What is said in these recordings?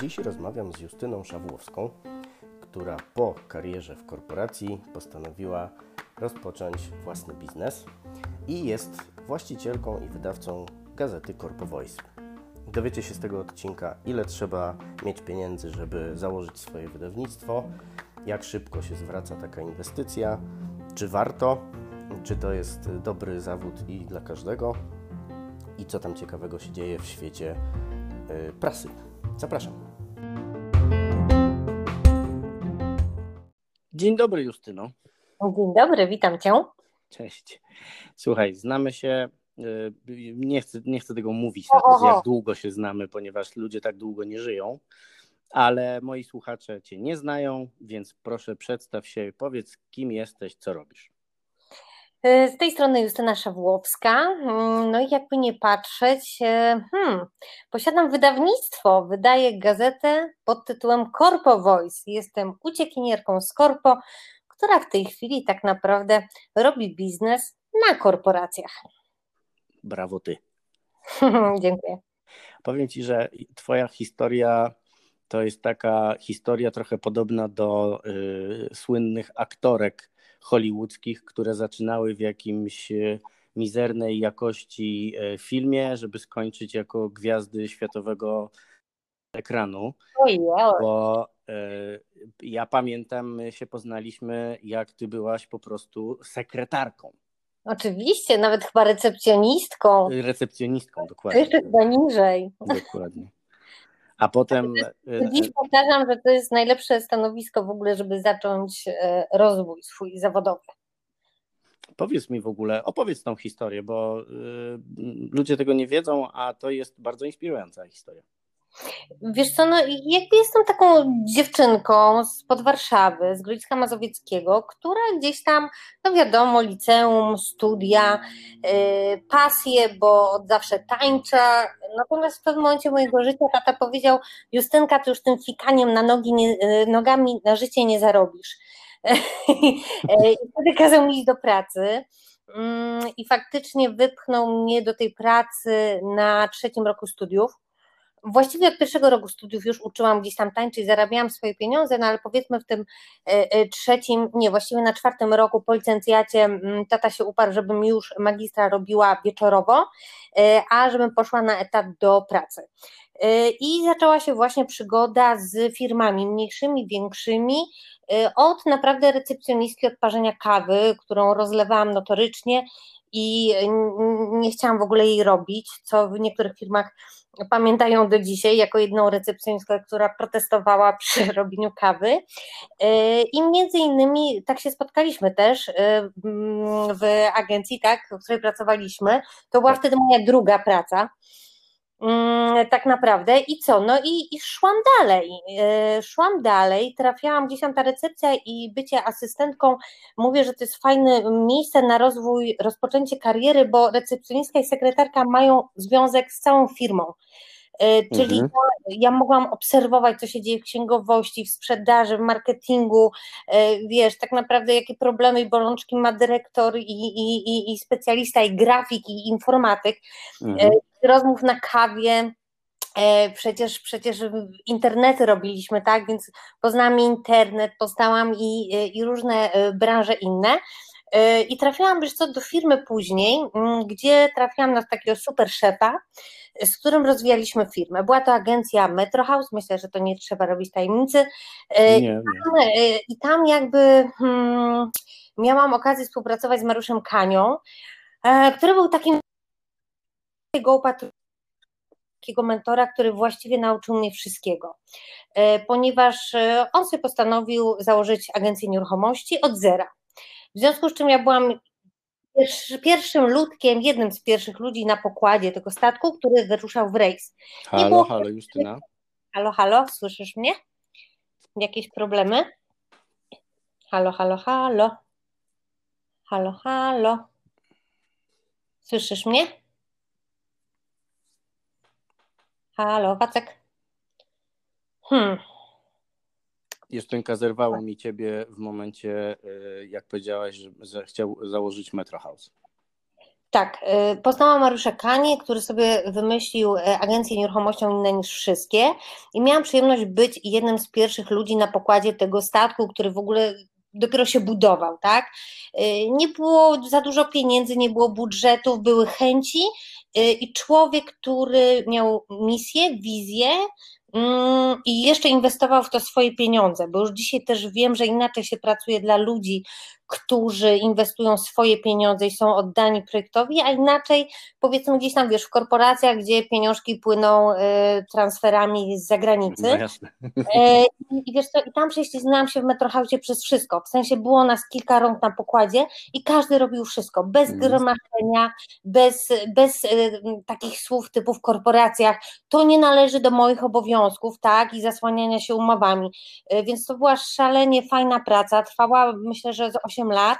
Dziś rozmawiam z Justyną Szawłowską, która po karierze w korporacji postanowiła rozpocząć własny biznes i jest właścicielką i wydawcą gazety Corpo Voice. Dowiecie się z tego odcinka, ile trzeba mieć pieniędzy, żeby założyć swoje wydawnictwo, jak szybko się zwraca taka inwestycja, czy warto, czy to jest dobry zawód i dla każdego, i co tam ciekawego się dzieje w świecie y, prasy. Zapraszam. Dzień dobry, Justyno. Dzień dobry, witam Cię. Cześć. Słuchaj, znamy się. y, Nie chcę, nie chcę tego mówić, nawet jak długo się znamy, ponieważ ludzie tak długo nie żyją, ale moi słuchacze Cię nie znają, więc proszę przedstaw się, powiedz, kim jesteś, co robisz. Y, Z tej strony Justyna Szawłowska. Mm, No i jakby nie patrzeć, y, hmm, posiadam wydawnictwo, wydaję gazetę pod tytułem Corpo Voice. Jestem uciekinierką z Corpo, która w tej chwili tak naprawdę robi biznes na korporacjach. Brawo Ty. Dziękuję. Powiem Ci, że Twoja historia to jest taka historia trochę podobna do y, słynnych aktorek hollywoodzkich, które zaczynały w jakimś y, mizernej jakości y, filmie, żeby skończyć jako gwiazdy światowego ekranu. Bo y, ja pamiętam, my się poznaliśmy, jak Ty byłaś po prostu sekretarką, Oczywiście, nawet chyba recepcjonistką. recepcjonistką, To dokładnie. jeszcze chyba niżej. Dokładnie. A potem. y, Dziś powtarzam, że to jest najlepsze stanowisko w ogóle, żeby zacząć e, rozwój swój zawodowy. Powiedz mi w ogóle, opowiedz tą historię, bo y, ludzie tego nie wiedzą, a to jest bardzo inspirująca historia. Wiesz co, no jakby jestem taką dziewczynką spod Warszawy, z Grodzicka Mazowieckiego, która gdzieś tam, no wiadomo, liceum, studia, yy, pasje, bo od zawsze tańczę, natomiast w pewnym momencie mojego życia tata powiedział, Justynka, ty już tym fikaniem na nogi nie, yy, nogami na życie nie zarobisz. I wtedy kazał mi iść do pracy. Mm, I faktycznie wypchnął mnie do tej pracy na trzecim roku studiów. Właściwie od pierwszego roku studiów już uczyłam gdzieś tam tańczyć, zarabiałam swoje pieniądze, no ale powiedzmy w tym e, e, trzecim, nie, właściwie na czwartym roku po licencjacie mm, tata się uparł, żebym już magistra robiła wieczorowo, e, a żebym poszła na etat do pracy. I zaczęła się właśnie przygoda z firmami mniejszymi, większymi, od naprawdę recepcjonistki odparzenia kawy, którą rozlewałam notorycznie i nie chciałam w ogóle jej robić, co w niektórych firmach pamiętają do dzisiaj jako jedną recepcjonistkę, która protestowała przy robieniu kawy. Yy, I między innymi tak się spotkaliśmy też mm, w agencji, tak, w której pracowaliśmy. To była wtedy moja druga praca. Mm, Tak naprawdę i co? No i, i szłam dalej. Yy, Szłam dalej, trafiałam gdzieś tam ta recepcja i bycie asystentką. Mówię, że to jest fajne miejsce na rozwój, rozpoczęcie kariery, bo recepcjonistka i sekretarka mają związek z całą firmą. Yy, Czyli Mhm. ja, ja mogłam obserwować, co się dzieje w księgowości, w sprzedaży, w marketingu, yy, wiesz, tak naprawdę jakie problemy i bolączki ma dyrektor i, i, i, i specjalista, i grafik, i informatyk Mhm. rozmów na kawie. e, Przecież, przecież internety robiliśmy, tak? Więc poznałam internet, poznałam i, i różne e, branże inne. E, I trafiłam, wiesz co, do firmy później, m, gdzie trafiłam na takiego super szefa, z którym rozwijaliśmy firmę. Była to agencja Metro House, myślę, że to nie trzeba robić tajemnicy. E, Nie, nie. E, I tam jakby hmm, miałam okazję współpracować z Mariuszem Kanią, który był takim go takiego mentora, który właściwie nauczył mnie wszystkiego, ponieważ on sobie postanowił założyć agencję nieruchomości od zera. W związku z czym ja byłam pierwszy, pierwszym ludkiem, jednym z pierwszych ludzi na pokładzie tego statku, który wyruszał w rejs. Halo, było- halo, Justyna. Halo, halo, słyszysz mnie? Jakieś problemy? Halo, halo, halo. Halo, halo. Słyszysz mnie? Halo, Wacek. Hmm, Justynka zerwało mi ciebie w momencie, y, jak powiedziałaś, że, chciał założyć Metro House. Tak, y, poznałam Mariusza Kanie, który sobie wymyślił y, agencję nieruchomością inne niż wszystkie i miałam przyjemność być jednym z pierwszych ludzi na pokładzie tego statku, który w ogóle dopiero się budował, tak? Nie było za dużo pieniędzy, nie było budżetów, były chęci i człowiek, który miał misję, wizję, i jeszcze inwestował w to swoje pieniądze, bo już dzisiaj też wiem, że inaczej się pracuje dla ludzi, którzy inwestują swoje pieniądze i są oddani projektowi, a inaczej powiedzmy gdzieś tam, wiesz, w korporacjach, gdzie pieniążki płyną y, transferami z zagranicy. No jasne. E, I, wiesz co, i tam prześliznęłam się w Metrohausie przez wszystko, w sensie było nas kilka rąk na pokładzie i każdy robił wszystko, bez mm. gromadzenia, bez, bez y, takich słów typu w korporacjach, to nie należy do moich obowiązków, tak, i zasłaniania się umowami, y, więc to była szalenie fajna praca, trwała myślę, że z 8 8 lat,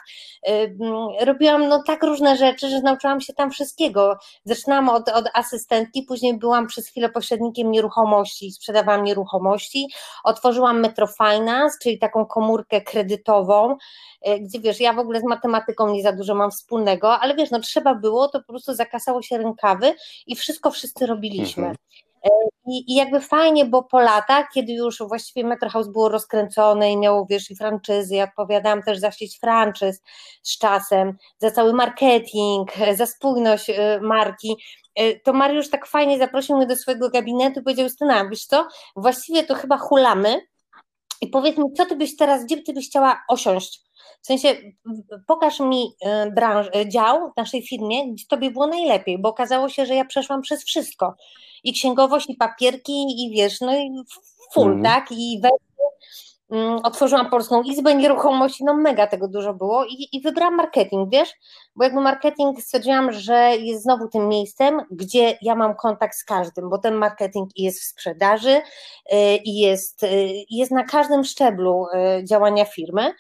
robiłam no tak różne rzeczy, że nauczyłam się tam wszystkiego. Zaczynałam od, od asystentki, później byłam przez chwilę pośrednikiem nieruchomości, sprzedawałam nieruchomości, otworzyłam Metrofinance, czyli taką komórkę kredytową, y, gdzie wiesz, ja w ogóle z matematyką nie za dużo mam wspólnego, ale wiesz, no trzeba było, to po prostu zakasało się rękawy i wszystko wszyscy robiliśmy. Mhm. I, I, jakby fajnie, bo po latach, kiedy już właściwie Metro House było rozkręcone i miało, wiesz, i franczyzy, ja odpowiadałam też za sieć franczyz z czasem, za cały marketing, za spójność y, marki, y, to Mariusz tak fajnie zaprosił mnie do swojego gabinetu i powiedział, Justyna, wiesz co, właściwie to chyba hulamy i powiedz mi, co ty byś teraz, gdzie ty byś chciała osiąść? W sensie, pokaż mi y, branż, dział w naszej firmie, gdzie tobie było najlepiej, bo okazało się, że ja przeszłam przez wszystko i księgowość, i papierki, i wiesz, no i full, mm. tak? I mm, otworzyłam Polską Izbę Nieruchomości, no mega tego dużo było i, i wybrałam marketing, wiesz, bo jakby marketing stwierdziłam, że jest znowu tym miejscem, gdzie ja mam kontakt z każdym, bo ten marketing jest w sprzedaży y, i jest, y, jest na każdym szczeblu y, działania firmy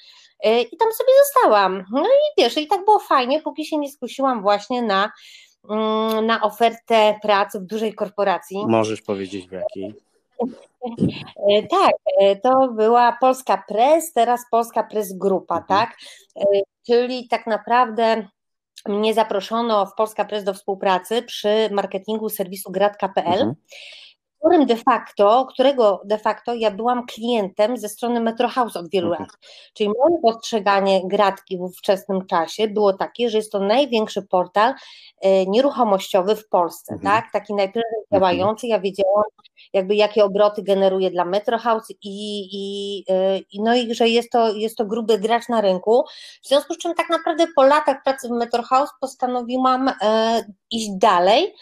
i tam sobie zostałam. No i wiesz, i tak było fajnie, póki się nie skusiłam właśnie na na ofertę pracy w dużej korporacji. Możesz powiedzieć w jakiej? E, tak, e, to była Polska Press, teraz Polska Press Grupa, mhm. tak? E, czyli tak naprawdę mnie zaproszono w Polska Press do współpracy przy marketingu serwisu grad.pl. Mhm którym de facto, którego de facto ja byłam klientem ze strony Metro House od wielu mhm. lat. Czyli moje postrzeganie Gratki w ówczesnym czasie było takie, że jest to największy portal e, nieruchomościowy w Polsce, mhm. tak? Taki najpierw mhm. działający. Ja wiedziałam jakby jakie obroty generuje dla Metro House i, i, e, i, no i że jest to, jest to gruby gracz na rynku. W związku z czym tak naprawdę po latach pracy w Metro House postanowiłam e, iść dalej,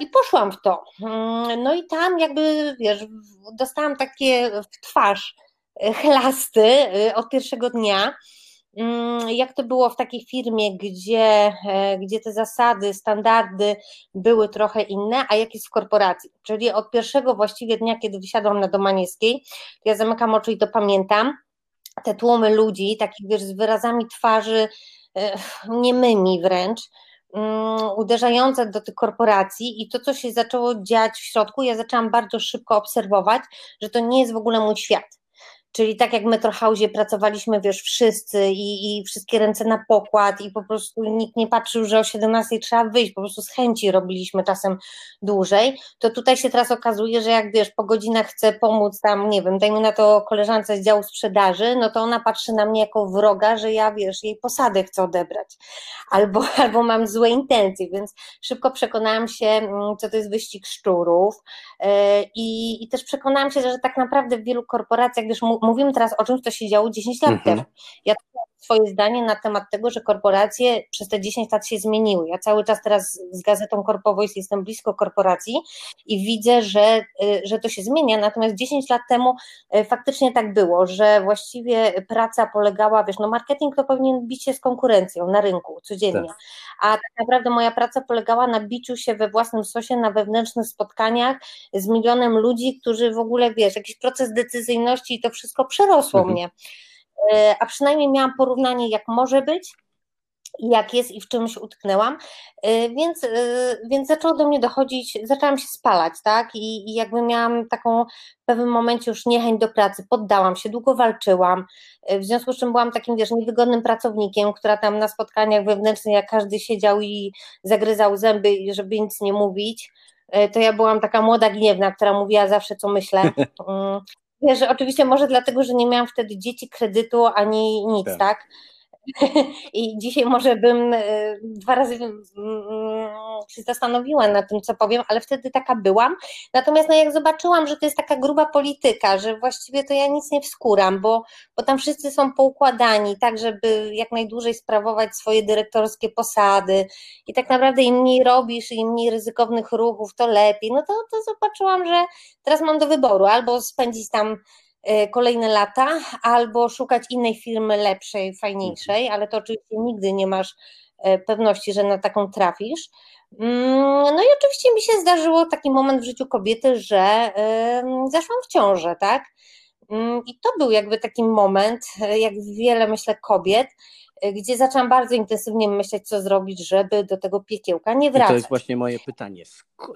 I poszłam w to. Mm, no i tam jakby, wiesz, dostałam takie w twarz e, chlasty e, od pierwszego dnia. Mm, jak to było w takiej firmie, gdzie, gdzie te zasady, standardy były trochę inne, a jak jest w korporacji. Czyli od pierwszego właściwie dnia, kiedy wysiadłam na Domanieckiej, ja zamykam oczy i to pamiętam, te tłumy ludzi, takich wiesz, z wyrazami twarzy niemymi wręcz, uderzające do tych korporacji i to, co się zaczęło dziać w środku, ja zaczęłam bardzo szybko obserwować, że to nie jest w ogóle mój świat. Czyli tak jak w Metrohausie pracowaliśmy, wiesz, wszyscy i, i wszystkie ręce na pokład i po prostu nikt nie patrzył, że o 17 trzeba wyjść, po prostu z chęci robiliśmy czasem dłużej, to tutaj się teraz okazuje, że jak wiesz, po godzinach chcę pomóc tam, nie wiem, dajmy na to koleżance z działu sprzedaży, no to ona patrzy na mnie jako wroga, że ja, wiesz, jej posadę chcę odebrać. Albo, albo mam złe intencje, więc szybko przekonałam się, mm, co to jest wyścig szczurów yy, i, i też przekonałam się, że tak naprawdę w wielu korporacjach, wiesz, mówimy teraz o czymś, co się działo 10 lat mhm. temu. Ja swoje zdanie na temat tego, że korporacje przez te 10 lat się zmieniły. Ja cały czas teraz z gazetą Corpovoice jestem blisko korporacji i widzę, że, y, że to się zmienia, natomiast 10 lat temu y, faktycznie tak było, że właściwie praca polegała, wiesz, no marketing to powinien bić się z konkurencją na rynku codziennie, tak. a tak naprawdę moja praca polegała na biciu się we własnym sosie, na wewnętrznych spotkaniach z milionem ludzi, którzy w ogóle, wiesz, jakiś proces decyzyjności i to wszystko przerosło mhm. mnie. E, a przynajmniej miałam porównanie, jak może być. jak jest i w czymś utknęłam, y, więc, y, więc zaczęło do mnie dochodzić, zaczęłam się spalać, tak, I, i jakby miałam taką w pewnym momencie już niechęć do pracy, poddałam się, długo walczyłam, w związku z czym byłam takim, wiesz, niewygodnym pracownikiem, która tam na spotkaniach wewnętrznych, jak każdy siedział i zagryzał zęby, żeby nic nie mówić, to ja byłam taka młoda gniewna, która mówiła zawsze, co myślę, mm, Wiesz, oczywiście może dlatego, że nie miałam wtedy dzieci, kredytu ani nic, tak? tak? I dzisiaj może bym e, dwa razy mm, się zastanowiła nad tym, co powiem, ale wtedy taka byłam. Natomiast no, jak zobaczyłam, że to jest taka gruba polityka, że właściwie to ja nic nie wskuram, bo, bo tam wszyscy są poukładani, tak, żeby jak najdłużej sprawować swoje dyrektorskie posady i tak naprawdę im mniej robisz, im mniej ryzykownych ruchów, to lepiej. No to, to zobaczyłam, że teraz mam do wyboru albo spędzić tam kolejne lata, albo szukać innej firmy lepszej, fajniejszej, ale to oczywiście nigdy nie masz e, pewności, że na taką trafisz. Mm, no i oczywiście mi się zdarzyło taki moment w życiu kobiety, że zaszłam w ciążę, tak? Mm, I to był jakby taki moment, e, jak wiele myślę kobiet, gdzie zaczęłam bardzo intensywnie myśleć, co zrobić, żeby do tego piekiełka nie wracać. I to jest właśnie moje pytanie.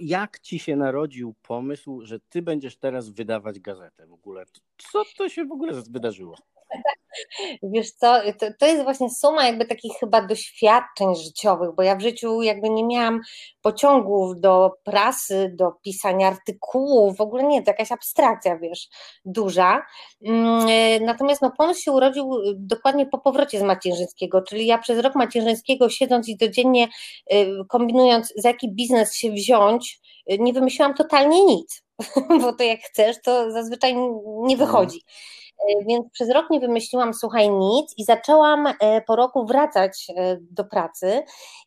Jak ci się narodził pomysł, że ty będziesz teraz wydawać gazetę w ogóle? Co to się w ogóle wydarzyło? Wiesz co, to, to jest właśnie suma jakby takich chyba doświadczeń życiowych, bo ja w życiu jakby nie miałam pociągów do prasy, do pisania artykułów, w ogóle nie, to jakaś abstrakcja, wiesz, duża. Mm, e, natomiast no, pomysł się urodził dokładnie po powrocie z macierzyńskiego, czyli ja przez rok macierzyńskiego siedząc i codziennie e, kombinując, za jaki biznes się wziąć, e, nie wymyśliłam totalnie nic, bo to jak chcesz, to zazwyczaj nie wychodzi. E, więc przez rok nie wymyśliłam, słuchaj, nic i zaczęłam e, po roku wracać e, do pracy.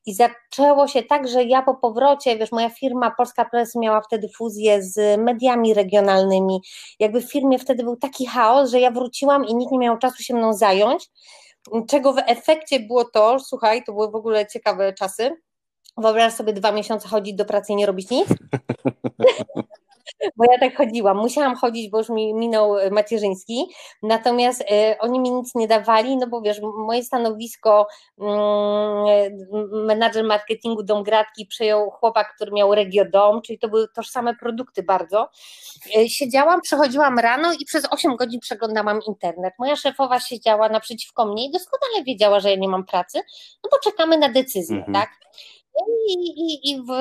I zaczęło się tak, że ja po powrocie, wiesz, moja firma Polska Press miała wtedy fuzję z mediami regionalnymi, jakby w firmie wtedy był taki chaos, że ja wróciłam i nikt nie miał czasu się mną zająć, czego w efekcie było to, słuchaj, to były w ogóle ciekawe czasy, Wyobraź sobie dwa miesiące chodzić do pracy i nie robić nic. bo ja tak chodziłam. Musiałam chodzić, bo już mi minął e, macierzyński, natomiast e, oni mi nic nie dawali, no bo wiesz, moje stanowisko mm, menadżer marketingu Dom Gratki przejął chłopak, który miał Regiodom, czyli to były tożsame produkty bardzo. E, siedziałam, przychodziłam rano i przez 8 godzin przeglądałam internet. Moja szefowa siedziała naprzeciwko mnie i doskonale wiedziała, że ja nie mam pracy, no bo czekamy na decyzję, mhm. tak? I, i, i w,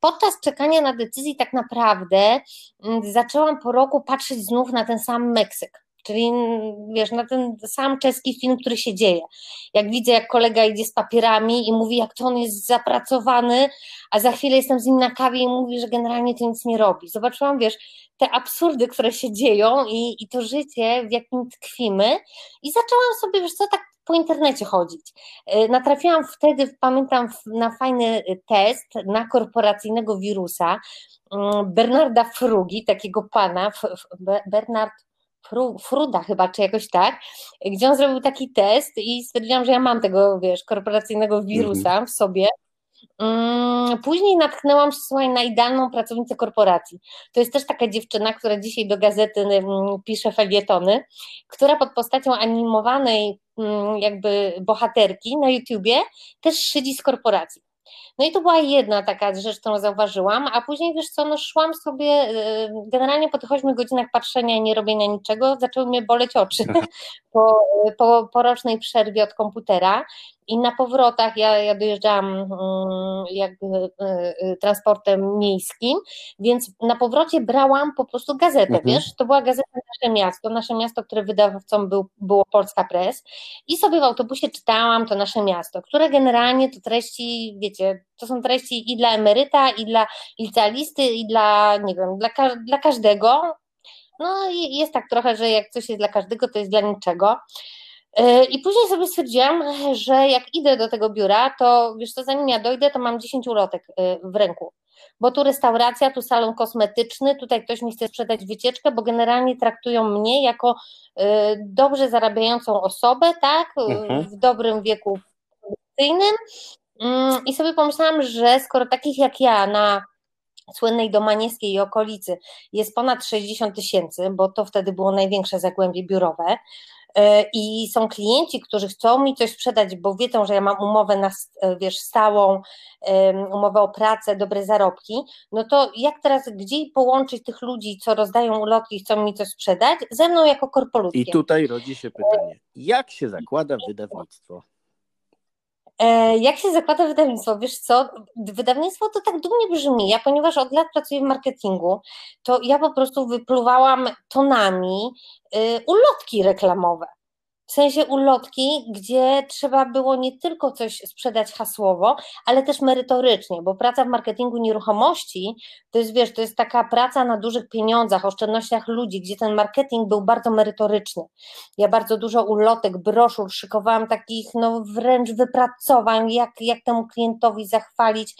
podczas czekania na decyzji tak naprawdę mm, zaczęłam po roku patrzeć znów na ten sam Meksyk. Czyli wiesz, na ten sam czeski film, który się dzieje. Jak widzę, jak kolega idzie z papierami i mówi, jak to on jest zapracowany, a za chwilę jestem z nim na kawie i mówi, że generalnie to nic nie robi. Zobaczyłam, wiesz, te absurdy, które się dzieją i, i to życie, w jakim tkwimy i zaczęłam sobie, wiesz co, tak po internecie chodzić. E, natrafiłam wtedy, pamiętam, na fajny test na korporacyjnego wirusa mm, Bernarda Frugi, takiego pana, Bernard Fruda chyba, czy jakoś tak, gdzie on zrobił taki test i stwierdziłam, że ja mam tego, wiesz, korporacyjnego wirusa mhm. w sobie Mm, później natknęłam się słuchaj, na idealną pracownicę korporacji. To jest też taka dziewczyna, która dzisiaj do gazety mm, pisze felietony, która pod postacią animowanej jakby bohaterki na YouTubie też szydzi z korporacji. No i to była jedna taka rzecz, którą zauważyłam, a później wiesz co, no szłam sobie, y, generalnie po tych 8 godzinach patrzenia i nie robienia niczego, zaczęły mnie boleć oczy po, po, po rocznej przerwie od komputera i na powrotach ja, ja dojeżdżałam mm, jakby y, y, transportem miejskim, więc na powrocie brałam po prostu gazetę, mhm. wiesz, to była gazeta Nasze Miasto, Nasze Miasto, które wydawcą był, było Polska Press. I sobie w autobusie czytałam to Nasze Miasto, które generalnie to treści, wiecie, to są treści i dla emeryta, i dla licealisty, i dla, nie wiem, dla, dla każdego, no i jest tak trochę, że jak coś jest dla każdego, to jest dla niczego. E, I później sobie stwierdziłam, że jak idę do tego biura, to wiesz co, zanim ja dojdę, to mam 10 ulotek e, w ręku. Bo tu restauracja, tu salon kosmetyczny, tutaj ktoś mi chce sprzedać wycieczkę, bo generalnie traktują mnie jako e, dobrze zarabiającą osobę, tak, mhm. w dobrym wieku produkcyjnym. Mm, I sobie pomyślałam, że skoro takich jak ja na słynnej Domaniewskiej i okolicy jest ponad 60 tysięcy, bo to wtedy było największe zagłębie biurowe, i są klienci, którzy chcą mi coś sprzedać, bo wiedzą, że ja mam umowę na, wiesz, stałą, umowę o pracę, dobre zarobki, no to jak teraz, gdzie połączyć tych ludzi, co rozdają ulotki i chcą mi coś sprzedać, ze mną jako korpolutkiem. I tutaj rodzi się pytanie, jak się zakłada wydawnictwo? E, jak się zakłada wydawnictwo? Wiesz co, wydawnictwo to tak dumnie brzmi. Ja, ponieważ od lat pracuję w marketingu, to ja po prostu wypluwałam tonami y, ulotki reklamowe. W sensie ulotki, gdzie trzeba było nie tylko coś sprzedać hasłowo, ale też merytorycznie, bo praca w marketingu nieruchomości to jest, wiesz, to jest taka praca na dużych pieniądzach, oszczędnościach ludzi, gdzie ten marketing był bardzo merytoryczny. Ja bardzo dużo ulotek, broszur szykowałam takich, no wręcz wypracowań, jak, jak temu klientowi zachwalić,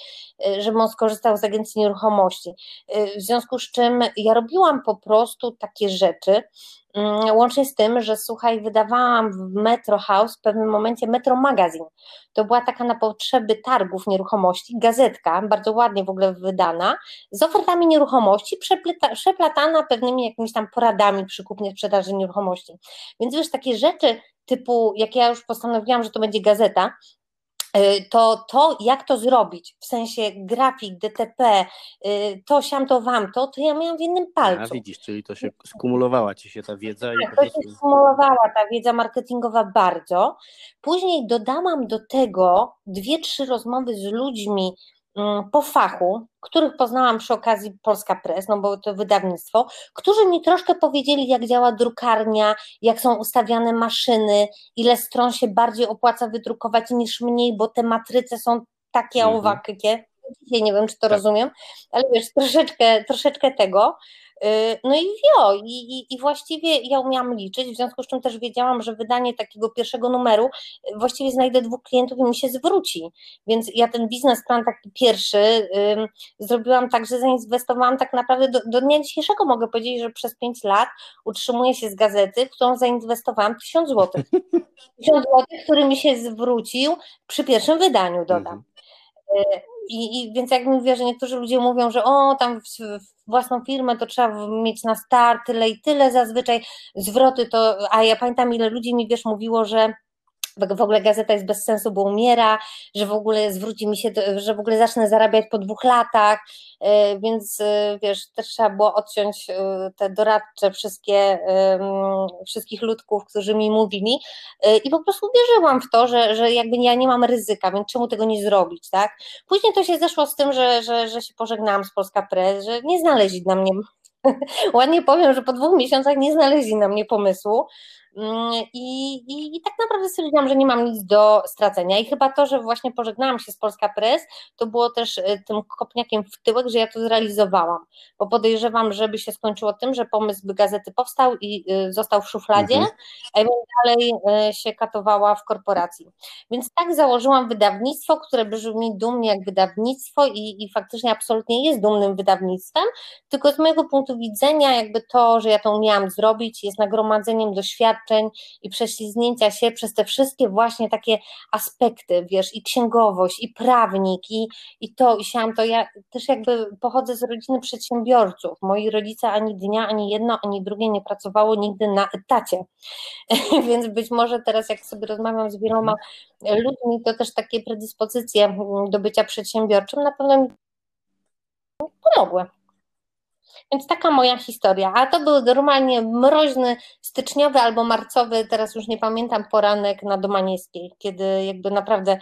y, żeby on skorzystał z agencji nieruchomości. Y, w związku z czym ja robiłam po prostu takie rzeczy, łącznie z tym, że słuchaj, wydawałam w Metro House w pewnym momencie Metro Magazine. To była taka na potrzeby targów nieruchomości, gazetka, bardzo ładnie w ogóle wydana, z ofertami nieruchomości, przeplatana pewnymi jakimiś tam poradami przy kupnie sprzedaży nieruchomości. Więc wiesz, takie rzeczy typu, jak ja już postanowiłam, że to będzie gazeta, to to, jak to zrobić, w sensie grafik, DTP, y, to siam, to wam, to, to ja miałam w jednym palcu. A widzisz, czyli to się skumulowała ci się ta wiedza. Tak, i to prostu... się skumulowała ta wiedza marketingowa bardzo. Później dodałam do tego dwie, trzy rozmowy z ludźmi, po fachu, których poznałam przy okazji Polska Press, no bo to wydawnictwo, którzy mi troszkę powiedzieli, jak działa drukarnia, jak są ustawiane maszyny, ile stron się bardziej opłaca wydrukować niż mniej, bo te matryce są takie mhm. owakie. Dzisiaj nie wiem, czy to tak. rozumiem, ale wiesz, troszeczkę, troszeczkę tego. Y, no i wio, i, i, i, właściwie ja umiałam liczyć, w związku z czym też wiedziałam, że wydanie takiego pierwszego numeru y, właściwie znajdę dwóch klientów i mi się zwróci. Więc ja ten biznesplan taki pierwszy zrobiłam tak, że zainwestowałam tak naprawdę do, do dnia dzisiejszego mogę powiedzieć, że przez pięć lat utrzymuję się z gazety, w którą zainwestowałam tysiąc złotych. Tysiąc złotych, który mi się zwrócił przy pierwszym wydaniu, dodam. Mhm. I, I, więc jak mówię, że niektórzy ludzie mówią, że o, tam w, w własną firmę to trzeba mieć na start tyle i tyle zazwyczaj, zwroty to, a ja pamiętam ile ludzi mi wiesz mówiło, że w ogóle gazeta jest bez sensu, bo umiera, że w ogóle zwróci mi się, że w ogóle zacznę zarabiać po dwóch latach, e, więc e, wiesz, też trzeba było odciąć e, te doradcze wszystkie, wszystkich ludków, którzy mi mówili i po prostu uwierzyłam w to, że, że jakby ja nie mam ryzyka, więc czemu tego nie zrobić, tak? Później to się zeszło z tym, że, że, że się pożegnałam z Polska Press, że nie znaleźli na mnie ładnie powiem, że po dwóch miesiącach nie znaleźli na mnie pomysłu, I, i, I, tak naprawdę stwierdziłam, że nie mam nic do stracenia. I chyba to, że właśnie pożegnałam się z Polska Press, to było też y, tym kopniakiem w tyłek, że ja to zrealizowałam. Bo podejrzewam, żeby się skończyło tym, że pomysł by gazety powstał i y, został w szufladzie, mhm. a ja bym dalej y, się katowała w korporacji. Więc tak założyłam wydawnictwo, które brzmi dumnie jak wydawnictwo i, i faktycznie absolutnie jest dumnym wydawnictwem, tylko z mojego punktu widzenia, jakby to, że ja to umiałam zrobić, jest nagromadzeniem doświadczeń, doświadczeń i prześlizgnięcia się przez te wszystkie właśnie takie aspekty, wiesz, i księgowość, i prawnik, i, i to, i siam to. Ja też jakby pochodzę z rodziny przedsiębiorców. Moi rodzice ani dnia, ani jedno, ani drugie nie pracowało nigdy na etacie. Więc być może teraz, jak sobie rozmawiam z wieloma ludźmi, to też takie predyspozycje do bycia przedsiębiorczym na pewno mi pomogły. Więc taka moja historia. A to był normalnie mroźny, styczniowy albo marcowy, teraz już nie pamiętam, poranek na Domaniewskiej, kiedy jakby naprawdę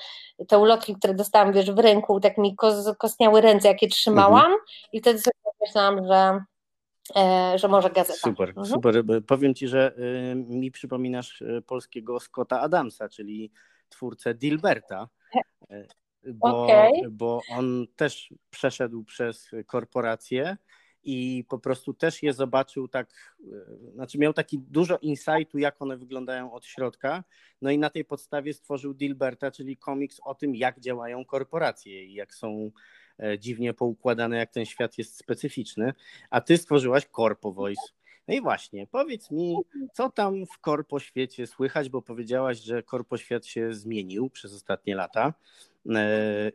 te ulotki, które dostałam, wiesz, w ręku, tak mi kostniały ręce, jakie trzymałam mhm. i wtedy sobie myślałam, że e, że może gazeta. Super, mhm. super. Powiem Ci, że y, mi przypominasz polskiego Scotta Adamsa, czyli twórcę Dilberta, bo, okay. bo on też przeszedł przez korporacje i po prostu też je zobaczył tak, e, znaczy miał taki dużo insightu, jak one wyglądają od środka, no i na tej podstawie stworzył Dilberta, czyli komiks o tym, jak działają korporacje i jak są e, dziwnie poukładane, jak ten świat jest specyficzny, a ty stworzyłaś Corpo Voice. No i właśnie, powiedz mi, co tam w korpo świecie słychać, bo powiedziałaś, że korpo świat się zmienił przez ostatnie lata.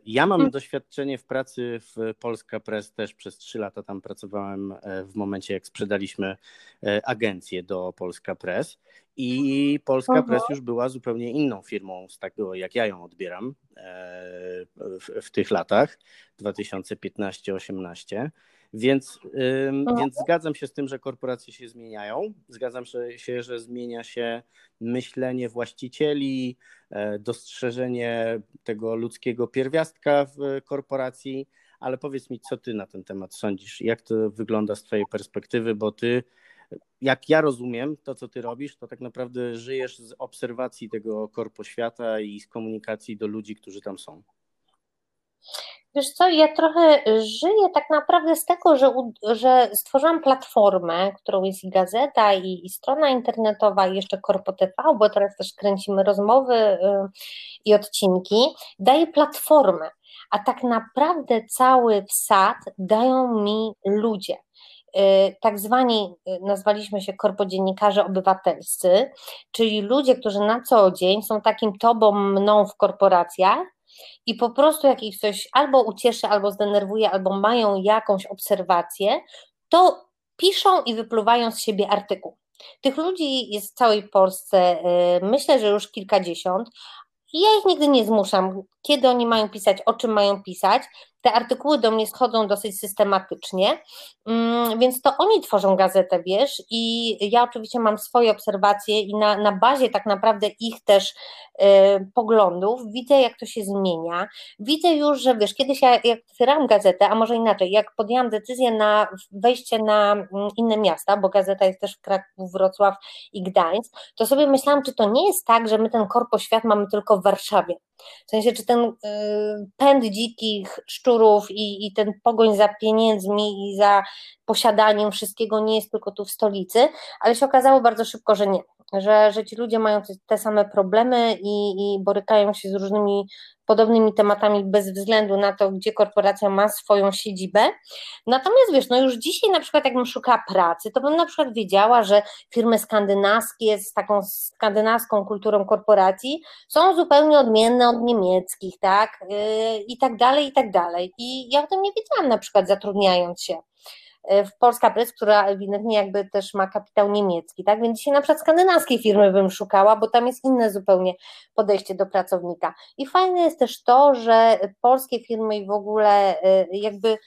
Ja mam mhm. doświadczenie w pracy w Polska Press też przez trzy lata tam pracowałem w momencie, jak sprzedaliśmy agencję do Polska Press i Polska Aha. Press już była zupełnie inną firmą z tego, jak ja ją odbieram w, w tych latach 2015-18. Więc, więc zgadzam się z tym, że korporacje się zmieniają. Zgadzam się, że zmienia się myślenie właścicieli, e, dostrzeżenie tego ludzkiego pierwiastka w korporacji. Ale powiedz mi, co ty na ten temat sądzisz? Jak to wygląda z twojej perspektywy? Bo ty, jak ja rozumiem to, co ty robisz, to tak naprawdę żyjesz z obserwacji tego korpoświata i z komunikacji do ludzi, którzy tam są. Wiesz co, ja trochę żyję tak naprawdę z tego, że, że stworzyłam platformę, którą jest i gazeta, i, i strona internetowa, i jeszcze Korpo TV, bo teraz też kręcimy rozmowy y, i odcinki. Daję platformę, a tak naprawdę cały wsad dają mi ludzie y, tak zwani, y, nazwaliśmy się korpodziennikarze obywatelscy, czyli ludzie, którzy na co dzień są takim tobą, mną w korporacjach, i po prostu jak ich coś albo ucieszy, albo zdenerwuje, albo mają jakąś obserwację, to piszą i wypluwają z siebie artykuł. Tych ludzi jest w całej Polsce, y, myślę, że już kilkadziesiąt. Ja ich nigdy nie zmuszam, kiedy oni mają pisać, o czym mają pisać. Te artykuły do mnie schodzą dosyć systematycznie, mm, więc to oni tworzą gazetę, wiesz, i ja oczywiście mam swoje obserwacje i na, na bazie tak naprawdę ich też y, poglądów widzę, jak to się zmienia. Widzę już, że wiesz, kiedyś ja, jak otwierałam gazetę, a może inaczej, jak podjęłam decyzję na wejście na mm, inne miasta, bo gazeta jest też w Kraków, Wrocław i Gdańsk, to sobie myślałam, czy to nie jest tak, że my ten korpo świat mamy tylko w Warszawie. W sensie, czy ten y, pęd dzikich szczurów i, i ten pogoń za pieniędzmi i za posiadaniem wszystkiego nie jest tylko tu w stolicy, ale się okazało bardzo szybko, że nie, że, że ci ludzie mają te, same problemy i, i borykają się z różnymi podobnymi tematami bez względu na to, gdzie korporacja ma swoją siedzibę. Natomiast wiesz, no już dzisiaj na przykład jakbym szukała pracy, to bym na przykład wiedziała, że firmy skandynawskie z taką skandynawską kulturą korporacji są zupełnie odmienne od niemieckich, tak? Yy, I tak dalej, i tak dalej. I ja o tym nie wiedziałam na przykład zatrudniając się. E, w Polska Press, która ewidentnie jakby też ma kapitał niemiecki, tak? Więc dzisiaj na przykład skandynawskiej firmy bym szukała, bo tam jest inne zupełnie podejście do pracownika. I fajne jest też to, że polskie firmy i w ogóle e, jakby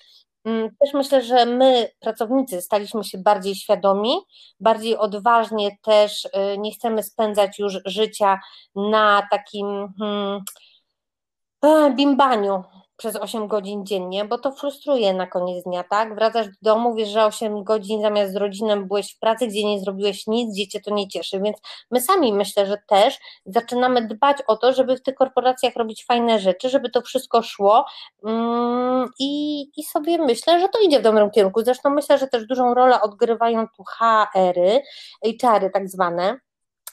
mm, też myślę, że my, pracownicy, staliśmy się bardziej świadomi, bardziej odważnie też e, nie chcemy spędzać już życia na takim hmm, bimbaniu, przez 8 godzin dziennie, bo to frustruje na koniec dnia, tak? Wracasz do domu, wiesz, że 8 godzin zamiast z rodziną byłeś w pracy, gdzie nie zrobiłeś nic, gdzie cię to nie cieszy, więc my sami myślę, że też zaczynamy dbać o to, żeby w tych korporacjach robić fajne rzeczy, żeby to wszystko szło mm, i, i sobie myślę, że to idzie w dobrym kierunku. Zresztą myślę, że też dużą rolę odgrywają tu HR-y, HR-y tak zwane,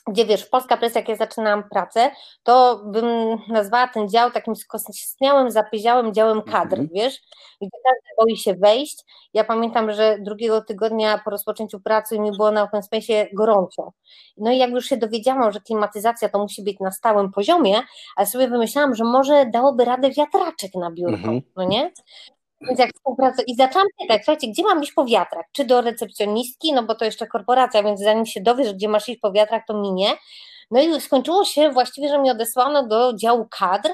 gdzie wiesz, Polska Press, jak ja zaczynałam pracę, to bym nazwała ten dział takim skostniałym, zapyziałym działem kadr, mm -hmm. wiesz, gdzie każdy boi się wejść. Ja pamiętam, że drugiego tygodnia po rozpoczęciu pracy mi było na Open Space gorąco. No i jak już się dowiedziałam, że klimatyzacja to musi być na stałym poziomie, ale sobie wymyślałam, że może dałoby radę wiatraczek na biurko, mm -hmm. no nie? Więc jak współpracuję i zaczęłam pytać, słuchajcie, gdzie mam iść po wiatrak? Czy do recepcjonistki, no bo to jeszcze korporacja, więc zanim się dowiesz, gdzie masz iść po wiatrak, to minie. No i skończyło się właściwie, że mnie odesłano do działu kadr,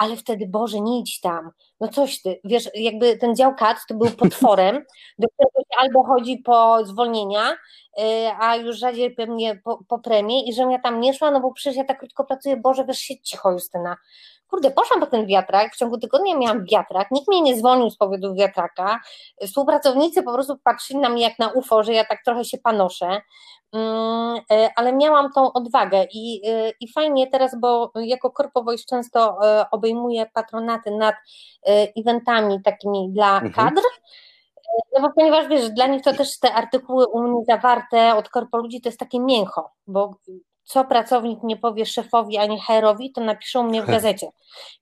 ale wtedy, Boże, nie idź tam. No coś ty, wiesz, jakby ten dział kadr to był potworem, do którego albo chodzi po zwolnienia, y, a już rzadziej pewnie po, po premię i żebym ja tam nie szła, no bo przecież ja tak krótko pracuję, Boże, wiesz, się cicho, Justyna. Kurde, poszłam po ten wiatrak, w ciągu tygodnia miałam wiatrak, nikt mnie nie zwolnił z powodu wiatraka, współpracownicy po prostu patrzyli na mnie jak na UFO, że ja tak trochę się panoszę, mm, e, ale miałam tą odwagę i, e, i fajnie teraz, bo jako Voice często e, obejmuję patronaty nad eventami takimi dla mhm. kadr, no bo ponieważ wiesz, dla nich to też te artykuły u mnie zawarte od korpo ludzi to jest takie mięcho, bo co pracownik nie powie szefowi ani herowi, to napiszą mnie w gazecie.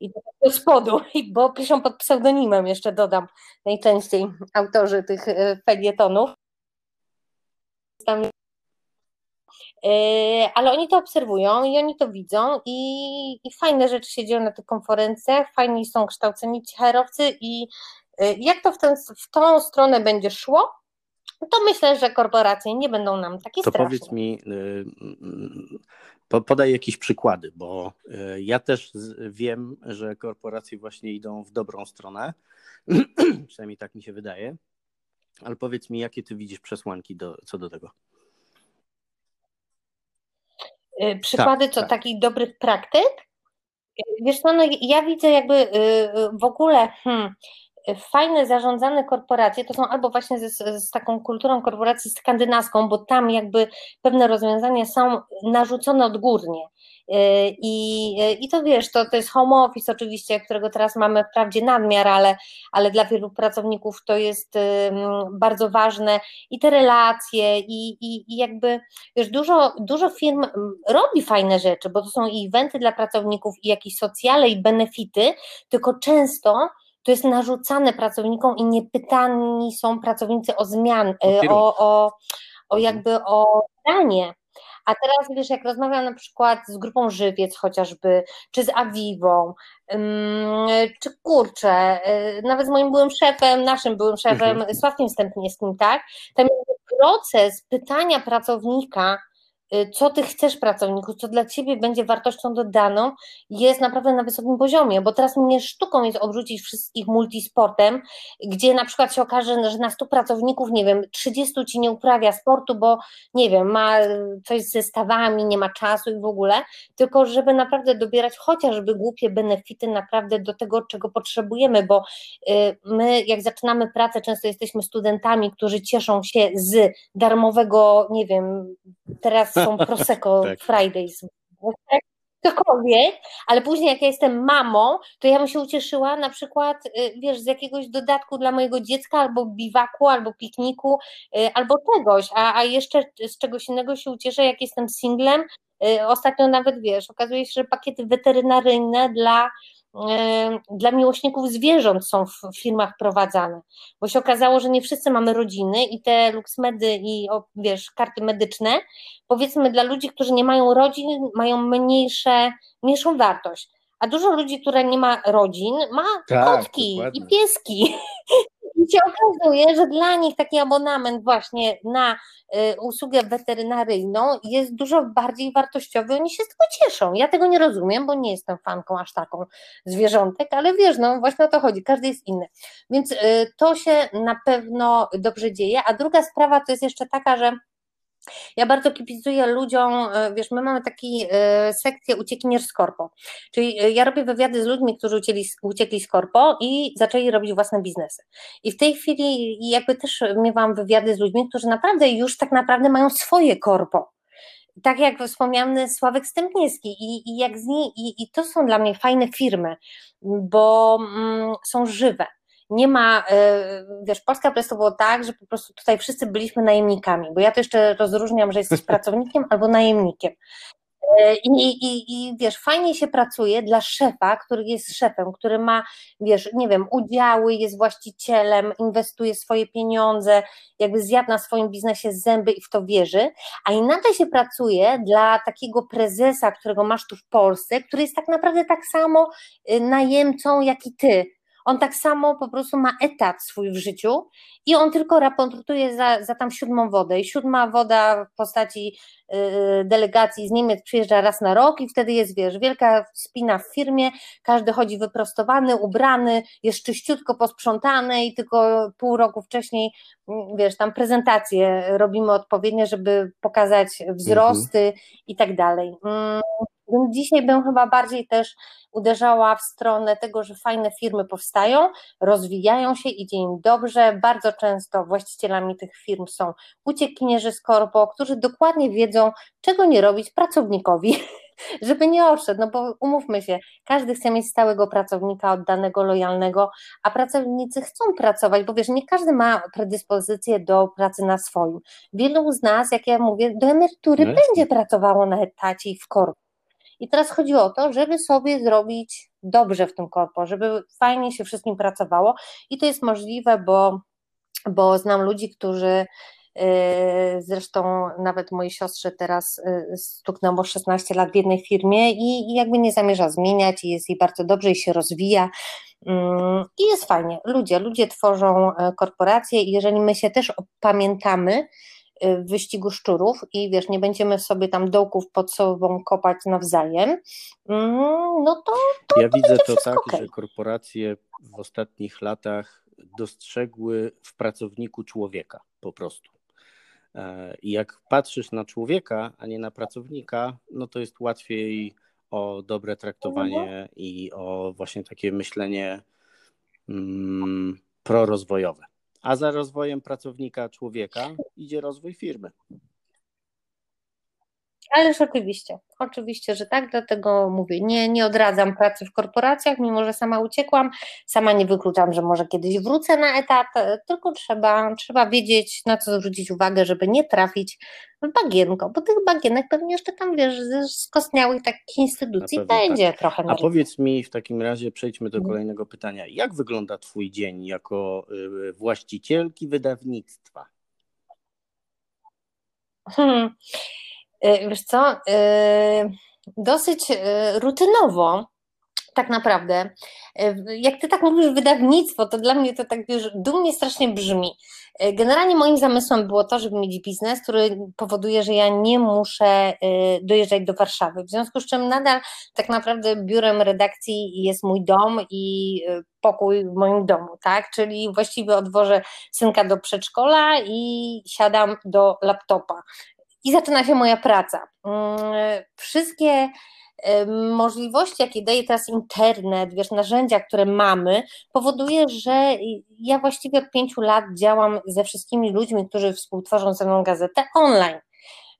I to do spodu, bo piszą pod pseudonimem, jeszcze dodam, najczęściej autorzy tych e, felietonów. Ale oni to obserwują i oni to widzą i, i fajne rzeczy się dzieją na tych konferencjach, fajni są kształceni ci herowcy i jak to w, ten, w tą stronę będzie szło, to myślę, że korporacje nie będą nam takie to straszne. powiedz mi, podaj jakieś przykłady, bo ja też wiem, że korporacje właśnie idą w dobrą stronę, przynajmniej tak mi się wydaje, ale powiedz mi, jakie ty widzisz przesłanki do, co do tego? Y, przykłady tak, co tak. takich dobrych praktyk? Y, wiesz co, no ja widzę jakby y, w ogóle hmm, fajne zarządzane korporacje to są albo właśnie z, z, taką kulturą korporacji skandynawską, bo tam jakby pewne rozwiązania są narzucone odgórnie. Y, I, I to wiesz, to, to jest home office oczywiście, którego teraz mamy wprawdzie nadmiar, ale, ale dla wielu pracowników to jest bardzo ważne i te relacje i, i, i jakby wiesz, dużo, dużo firm robi fajne rzeczy, bo to są i eventy dla pracowników i jakieś socjale i benefity, tylko często to jest narzucane pracownikom i nie pytani są pracownicy o zmian, y, o, o, o mhm. jakby o zdanie. A teraz wiesz, jak rozmawiam na przykład z grupą Żywiec chociażby, czy z Awiwą, czy kurczę, y, nawet z moim byłym szefem, naszym byłym szefem, mhm. Sławkiem Stępniewskim, tak? Ten proces pytania pracownika, co ty chcesz pracowniku, co dla ciebie będzie wartością dodaną, jest naprawdę na wysokim poziomie, bo teraz mnie sztuką jest obrzucić wszystkich multisportem, gdzie na przykład się okaże, że na 100 pracowników, nie wiem, 30 ci nie uprawia sportu, bo nie wiem, ma coś ze stawami, nie ma czasu i w ogóle, tylko żeby naprawdę dobierać chociażby głupie benefity naprawdę do tego, czego potrzebujemy, bo y, my jak zaczynamy pracę, często jesteśmy studentami, którzy cieszą się z darmowego, nie wiem, teraz są Prosecco tak. Fridays, cokolwiek, ale później jak ja jestem mamą, to ja bym się ucieszyła na przykład, y, wiesz, z jakiegoś dodatku dla mojego dziecka, albo biwaku, albo pikniku, y, albo czegoś, a, a jeszcze z czegoś innego się ucieszę, jak jestem singlem, y, ostatnio nawet, wiesz, okazuje się, że pakiety weterynaryjne dla dla miłośników zwierząt są w firmach prowadzane, bo się okazało, że nie wszyscy mamy rodziny i te luksmedy i wiesz, karty medyczne, powiedzmy dla ludzi, którzy nie mają rodzin, mają mniejsze, mniejszą wartość. A dużo ludzi, które nie ma rodzin, ma tak, kotki dokładnie. i pieski. I się okazuje, że dla nich taki abonament właśnie na y, usługę weterynaryjną jest dużo bardziej wartościowy, oni się z tego cieszą. Ja tego nie rozumiem, bo nie jestem fanką aż taką zwierzątek, ale wiesz, no właśnie o to chodzi, każdy jest inny. Więc y, to się na pewno dobrze dzieje. A druga sprawa to jest jeszcze taka, że ja bardzo kibicuję ludziom, e, wiesz, my mamy taką e, sekcję uciekinier z korpo, czyli e, ja robię wywiady z ludźmi, którzy uciekli, uciekli z korpo i zaczęli robić własne biznesy. I w tej chwili jakby też miewam wywiady z ludźmi, którzy naprawdę już tak naprawdę mają swoje korpo. Tak jak wspomniany Sławek Stępniewski i, i jak z niej, i, i to są dla mnie fajne firmy, bo mm, są żywe nie ma, e, wiesz, Polska Press to było tak, że po prostu tutaj wszyscy byliśmy najemnikami, bo ja to jeszcze rozróżniam, że jesteś pracownikiem albo najemnikiem. E, I, i, I wiesz, fajnie się pracuje dla szefa, który jest szefem, który ma, wiesz, nie wiem, udziały, jest właścicielem, inwestuje swoje pieniądze, jakby zjadł na swoim biznesie zęby i w to wierzy, a inaczej się pracuje dla takiego prezesa, którego masz tu w Polsce, który jest tak naprawdę tak samo y, najemcą jak i ty on tak samo po prostu ma etat swój w życiu i on tylko raportuje za, za tam siódmą wodę i siódma woda w postaci yy, delegacji z Niemiec przyjeżdża raz na rok i wtedy jest, wiesz, wielka spina w firmie, każdy chodzi wyprostowany, ubrany, jest czyściutko posprzątany i tylko pół roku wcześniej, mm, wiesz, tam prezentacje robimy odpowiednie, żeby pokazać wzrosty mhm. i tak dalej. Mm, dzisiaj bym chyba bardziej też uderzała w stronę tego, że fajne firmy powstają, rozwijają się, idzie im dobrze. Bardzo często właścicielami tych firm są uciekinierzy z korpo, którzy dokładnie wiedzą, czego nie robić pracownikowi, żeby nie odszedł, no bo umówmy się, każdy chce mieć stałego pracownika, oddanego, lojalnego, a pracownicy chcą pracować, bo wiesz, nie każdy ma predyspozycję do pracy na swoim. Wielu z nas, jak ja mówię, do emerytury no będzie pracowało na etacie i w korpo. I teraz chodzi o to, żeby sobie zrobić dobrze w tym korpo, żeby fajnie się wszystkim pracowało i to jest możliwe, bo, bo znam ludzi, którzy Zresztą nawet mojej siostrze teraz stuknęło 16 lat w jednej firmie i, jakby nie zamierza zmieniać i jest jej bardzo dobrze i się rozwija. Mm, I jest fajnie. Ludzie, ludzie tworzą korporacje i jeżeli my się też pamiętamy, w wyścigu szczurów i wiesz, nie będziemy sobie tam dołków pod sobą kopać nawzajem, mm, no to. to ja to widzę to tak, okay. że korporacje w ostatnich latach dostrzegły w pracowniku człowieka po prostu. E, I jak patrzysz na człowieka, a nie na pracownika, no to jest łatwiej o dobre traktowanie mhm. i o właśnie takie myślenie mm, prorozwojowe a za rozwojem pracownika człowieka idzie rozwój firmy. Ależ oczywiście, oczywiście, że tak, dlatego mówię, nie, nie odradzam pracy w korporacjach, mimo że sama uciekłam, sama nie wykluczam, że może kiedyś wrócę na etat, tylko trzeba, trzeba wiedzieć, na co zwrócić uwagę, żeby nie trafić w bagienko, bo tych bagienek pewnie jeszcze tam, wiesz, z skostniałych takich instytucji będzie tak. trochę. A powiedz mi w takim razie, przejdźmy do mhm. kolejnego pytania, jak wygląda Twój dzień jako y, właścicielki wydawnictwa? Hmm. Y, wiesz co, y, dosyć y, rutynowo tak naprawdę. Jak ty tak mówisz wydawnictwo, to dla mnie to tak wiesz, dumnie strasznie brzmi. Generalnie moim zamysłem było to, żeby mieć biznes, który powoduje, że ja nie muszę dojeżdżać do Warszawy. W związku z czym nadal tak naprawdę biurem redakcji jest mój dom i pokój w moim domu, tak? Czyli właściwie odwożę synka do przedszkola i siadam do laptopa i zaczyna się moja praca. Mm, wszystkie możliwości, jakie daje teraz internet, wiesz, narzędzia, które mamy, powoduje, że ja właściwie od pięciu lat działam ze wszystkimi ludźmi, którzy współtworzą ze mną gazetę online.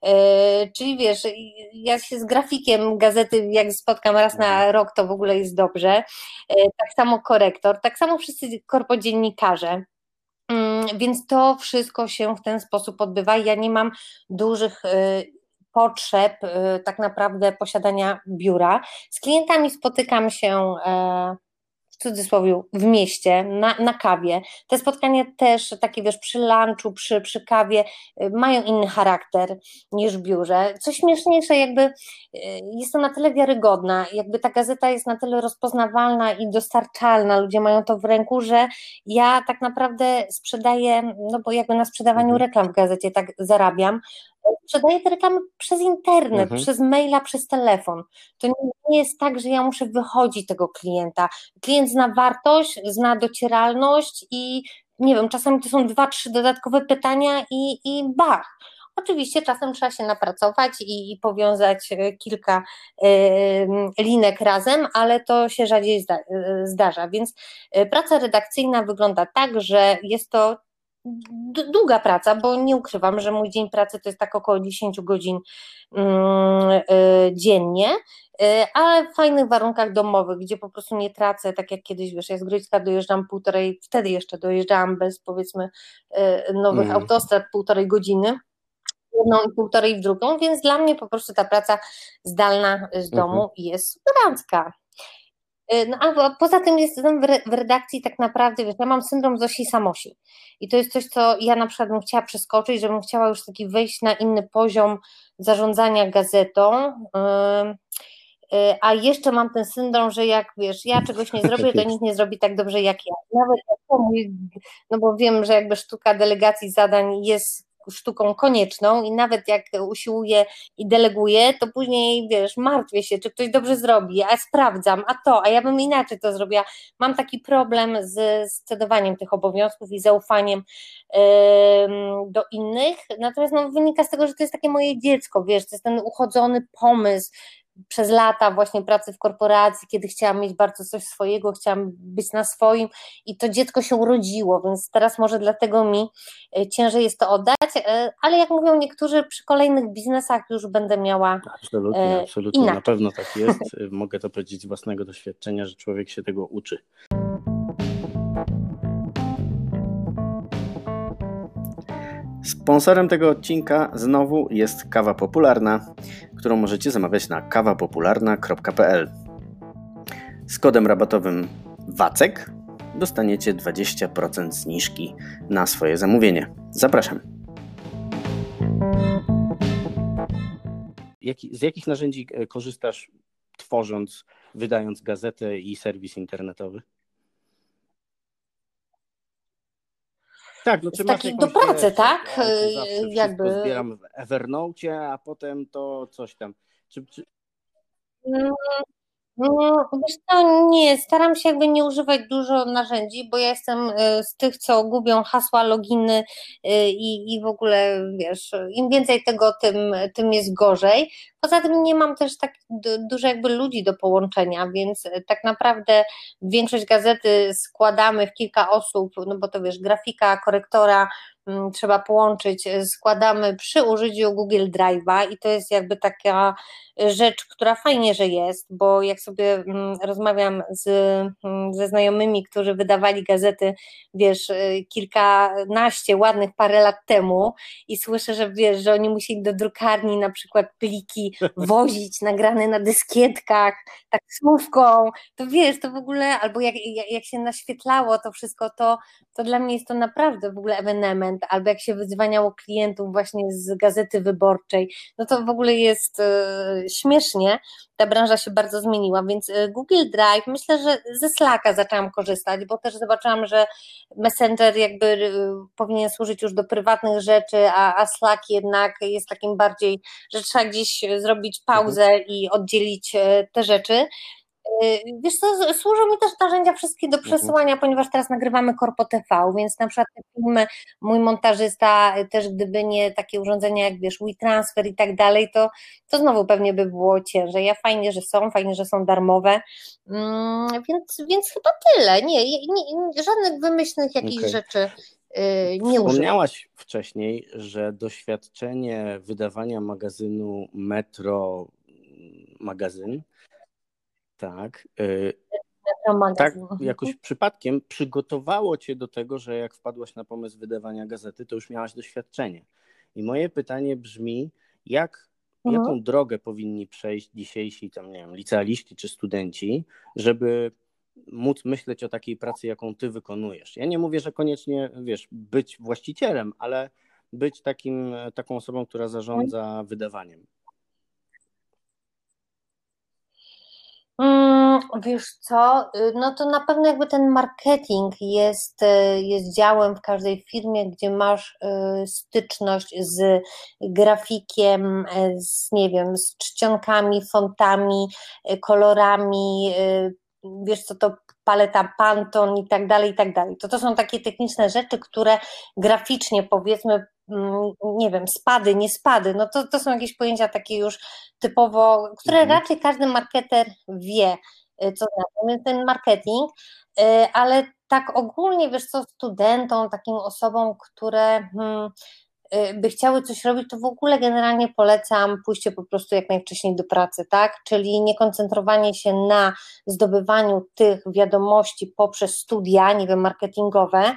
E, czyli wiesz, ja się z grafikiem gazety, jak spotkam raz na mhm. rok, to w ogóle jest dobrze. E, tak samo korektor, tak samo wszyscy korpodziennikarze. Więc to wszystko się w ten sposób odbywa. Ja nie mam dużych y, potrzeb y, tak naprawdę posiadania biura. Z klientami spotykam się e, cudzysłowie w mieście, na, na kawie. Te spotkania też takie wiesz, przy lunchu, przy, przy kawie y, mają inny charakter niż w biurze. Co śmieszniejsze, jakby y, jest to na tyle wiarygodna, jakby ta gazeta jest na tyle rozpoznawalna i dostarczalna, ludzie mają to w ręku, że ja tak naprawdę sprzedaję, no bo jakby na sprzedawaniu mhm. reklam w gazecie tak zarabiam, sprzedaję te reklamy przez internet, mhm. przez maila, przez telefon. To nie jest tak, że ja muszę wychodzić tego klienta. Klient zna wartość, zna docieralność i nie wiem, czasami to są dwa, trzy dodatkowe pytania i, i bach. Oczywiście czasem trzeba się napracować i, i powiązać e, kilka y, linek razem, ale to się rzadziej zda, y, zdarza. Więc praca redakcyjna wygląda tak, że jest to długa praca, bo nie ukrywam, że mój dzień pracy to jest tak około 10 godzin mm, y, dziennie, y, ale w fajnych warunkach domowych, gdzie po prostu nie tracę, tak jak kiedyś, wiesz, ja z Gryjska dojeżdżam półtorej, wtedy jeszcze dojeżdżałam bez powiedzmy y, nowych mm. autostrad półtorej godziny, jedną i półtorej w drugą, więc dla mnie po prostu ta praca zdalna z domu mhm. jest superancka. Y, no, a poza tym jestem w redakcji tak naprawdę, wiesz, ja mam syndrom Zosi Samosi. I to jest coś, co ja na przykład bym chciała przeskoczyć, żebym chciała już taki wejść na inny poziom zarządzania gazetą, y, y, a jeszcze mam ten syndrom, że jak wiesz, ja czegoś nie zrobię, to nikt nie zrobi tak dobrze jak ja. Nawet no bo wiem, że jakby sztuka delegacji zadań jest sztuką konieczną i nawet jak usiłuję i deleguję, to później, wiesz, martwię się, czy ktoś dobrze zrobi, a sprawdzam, a to, a ja bym inaczej to zrobiła. Mam taki problem z scedowaniem tych obowiązków i zaufaniem yy, do innych, natomiast no, wynika z tego, że to jest takie moje dziecko, wiesz, to jest ten uchodzony pomysł, przez lata właśnie pracy w korporacji, kiedy chciałam mieć bardzo coś swojego, chciałam być na swoim i to dziecko się urodziło, więc teraz może dlatego mi e, ciężej jest to oddać, e, ale jak mówią niektórzy, przy kolejnych biznesach już będę miała Absolutnie, e, absolutnie, inaczej. na pewno tak jest. Mogę to powiedzieć z własnego doświadczenia, że człowiek się tego uczy. Sponsorem tego odcinka znowu jest kawa popularna, którą możecie zamawiać na kawapopularna.pl. Z kodem rabatowym WACEK dostaniecie 20% zniżki na swoje zamówienie. Zapraszam. z jakich narzędzi e, korzystasz tworząc, wydając gazetę i serwis internetowy? Tak, no, czy takich do pracy, tak? Jakby zbieram w Evernote, a potem to coś tam. Czy, czy... Mm, no, wiesz co, nie, staram się jakby nie używać dużo narzędzi, bo ja jestem y, z tych, co gubią hasła, loginy y, i, i w ogóle, wiesz, im więcej tego, tym, tym jest gorzej. Poza tym nie mam też tak dużo jakby ludzi do połączenia, więc tak naprawdę większość gazety składamy w kilka osób, no bo to wiesz, grafika, korektora, Mm, trzeba połączyć, e, składamy przy użyciu Google Drive'a i to jest jakby taka rzecz, która fajnie, że jest, bo jak sobie mm, rozmawiam z, mm, ze znajomymi, którzy wydawali gazety, wiesz, e, kilkanaście ładnych parę lat temu i słyszę, że wiesz, że oni musieli do drukarni na przykład pliki wozić nagrane na dyskietkach, taksówką, to wiesz, to w ogóle, albo jak, jak, się naświetlało to wszystko, to, to dla mnie jest to naprawdę w ogóle ewenement, albo jak się wyzwaniało klientów właśnie z gazety wyborczej, no to w ogóle jest e, śmiesznie, ta branża się bardzo zmieniła, więc e, Google Drive, myślę, że ze Slacka zaczęłam korzystać, bo też zobaczyłam, że Messenger jakby e, powinien służyć już do prywatnych rzeczy, a, a Slack jednak jest takim bardziej, że trzeba gdzieś zrobić pauzę mhm. i oddzielić te rzeczy. Y, wiesz co, służą mi też narzędzia wszystkie do mhm. przesyłania, ponieważ teraz nagrywamy Korpo TV, więc na przykład te filmy, mój montażysta y, też gdyby nie takie urządzenia jak wiesz, WeTransfer i tak dalej, to, to znowu pewnie by było ciężej. Ja fajnie, że są, fajnie, że są darmowe, mm, więc, więc chyba tyle. Nie, nie, nie żadnych wymyślnych jakichś okay. rzeczy y, nie Wspomniałaś wcześniej, że doświadczenie wydawania magazynu Metro magazyn tak. Y, tak, jakoś przypadkiem przygotowało cię do tego, że jak wpadłaś na pomysł wydawania gazety, to już miałaś doświadczenie. I moje pytanie brzmi, jak, mhm. jaką drogę powinni przejść dzisiejsi tam, nie wiem, licealiści czy studenci, żeby móc myśleć o takiej pracy, jaką ty wykonujesz. Ja nie mówię, że koniecznie, wiesz, być właścicielem, ale być takim, taką osobą, która zarządza mhm. wydawaniem. Wiesz co, y, no to na pewno jakby ten marketing jest, y, jest działem w każdej firmie, gdzie masz y, styczność z grafikiem, z nie wiem, z czcionkami, fontami, kolorami, wiesz co to paleta Pantone i tak dalej, i tak dalej. To to są takie techniczne rzeczy, które graficznie powiedzmy Mm, nie wiem, spady, nie spady, no to, to są jakieś pojęcia takie już typowo, które mhm. raczej każdy marketer wie, y, co znaczy ten marketing, y, ale tak ogólnie, wiesz co, studentom, takim osobom, które hmm, y, by chciały coś robić, to w ogóle generalnie polecam pójście po prostu jak najwcześniej do pracy, tak? Czyli nie koncentrowanie się na zdobywaniu tych wiadomości poprzez studia, nie wiem, marketingowe,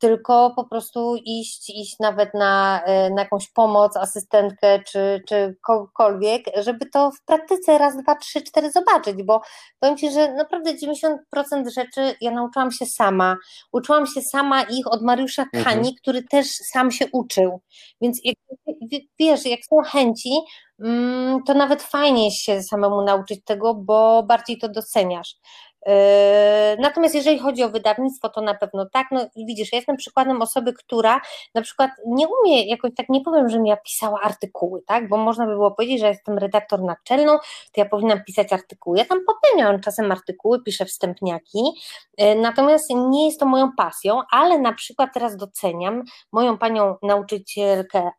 tylko po prostu iść, iść nawet na, e, na jakąś pomoc, asystentkę czy, czy kogokolwiek, żeby to w praktyce raz, dwa, trzy, cztery zobaczyć, bo powiem Ci, że naprawdę 90% rzeczy ja nauczyłam się sama. Uczyłam się sama ich od Mariusza mhm. Kani, mhm. który też sam się uczył. Więc jak, wiesz, jak są chęci, mm, to nawet fajnie się samemu nauczyć tego, bo bardziej to doceniasz. Yy, natomiast jeżeli chodzi o wydawnictwo, to na pewno tak. No widzisz, ja jestem przykładem osoby, która na przykład nie umie, jakoś tak nie powiem, że mi ja pisała artykuły, tak? Bo można by było powiedzieć, że jestem redaktor naczelną, to ja powinnam pisać artykuły. Ja tam popełniam czasem artykuły, piszę wstępniaki, yy, natomiast nie jest to moją pasją, ale na przykład teraz doceniam moją panią nauczycielkę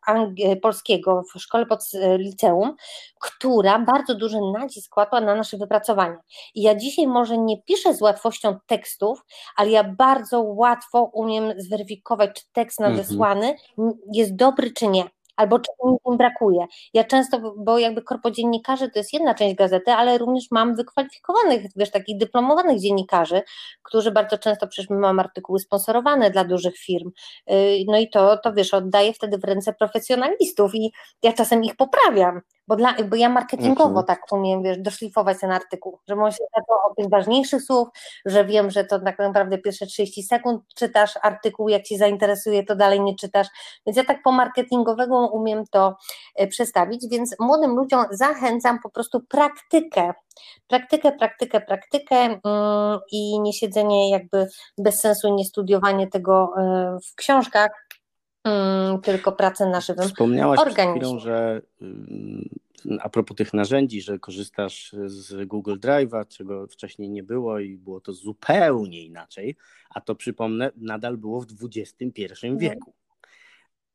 polskiego w szkole pod liceum, która bardzo duży nacisk kładła na nasze wypracowanie. I ja dzisiaj może nie nie piszę z łatwością tekstów, ale ja bardzo łatwo umiem zweryfikować, czy tekst mhm. nadesłany jest dobry, czy nie albo czego mi brakuje. Ja często, bo jakby korpodziennikarze to jest jedna część gazety, ale również mam wykwalifikowanych, wiesz, takich dyplomowanych dziennikarzy, którzy bardzo często, przecież my mamy artykuły sponsorowane dla dużych firm, y, no i to, to wiesz, oddaję wtedy w ręce profesjonalistów i ja czasem ich poprawiam, bo, dla, bo ja marketingowo mhm. tak umiem, wiesz, doszlifować ten artykuł, że on się od tych ważniejszych słów, że wiem, że to tak naprawdę pierwsze 30 sekund czytasz artykuł, jak Ci zainteresuje, to dalej nie czytasz, więc ja tak po marketingowego umiem to e, przestawić, więc młodym ludziom zachęcam po prostu praktykę, praktykę, praktykę, praktykę mm, i nie siedzenie jakby bez sensu, nie studiowanie tego e, w książkach, mm, tylko pracę na żywym Wspomniałaś organizmie. Chwilą, że a propos tych narzędzi, że korzystasz z Google Drive'a, czego wcześniej nie było i było to zupełnie inaczej, a to przypomnę, nadal było w XXI mhm. wieku.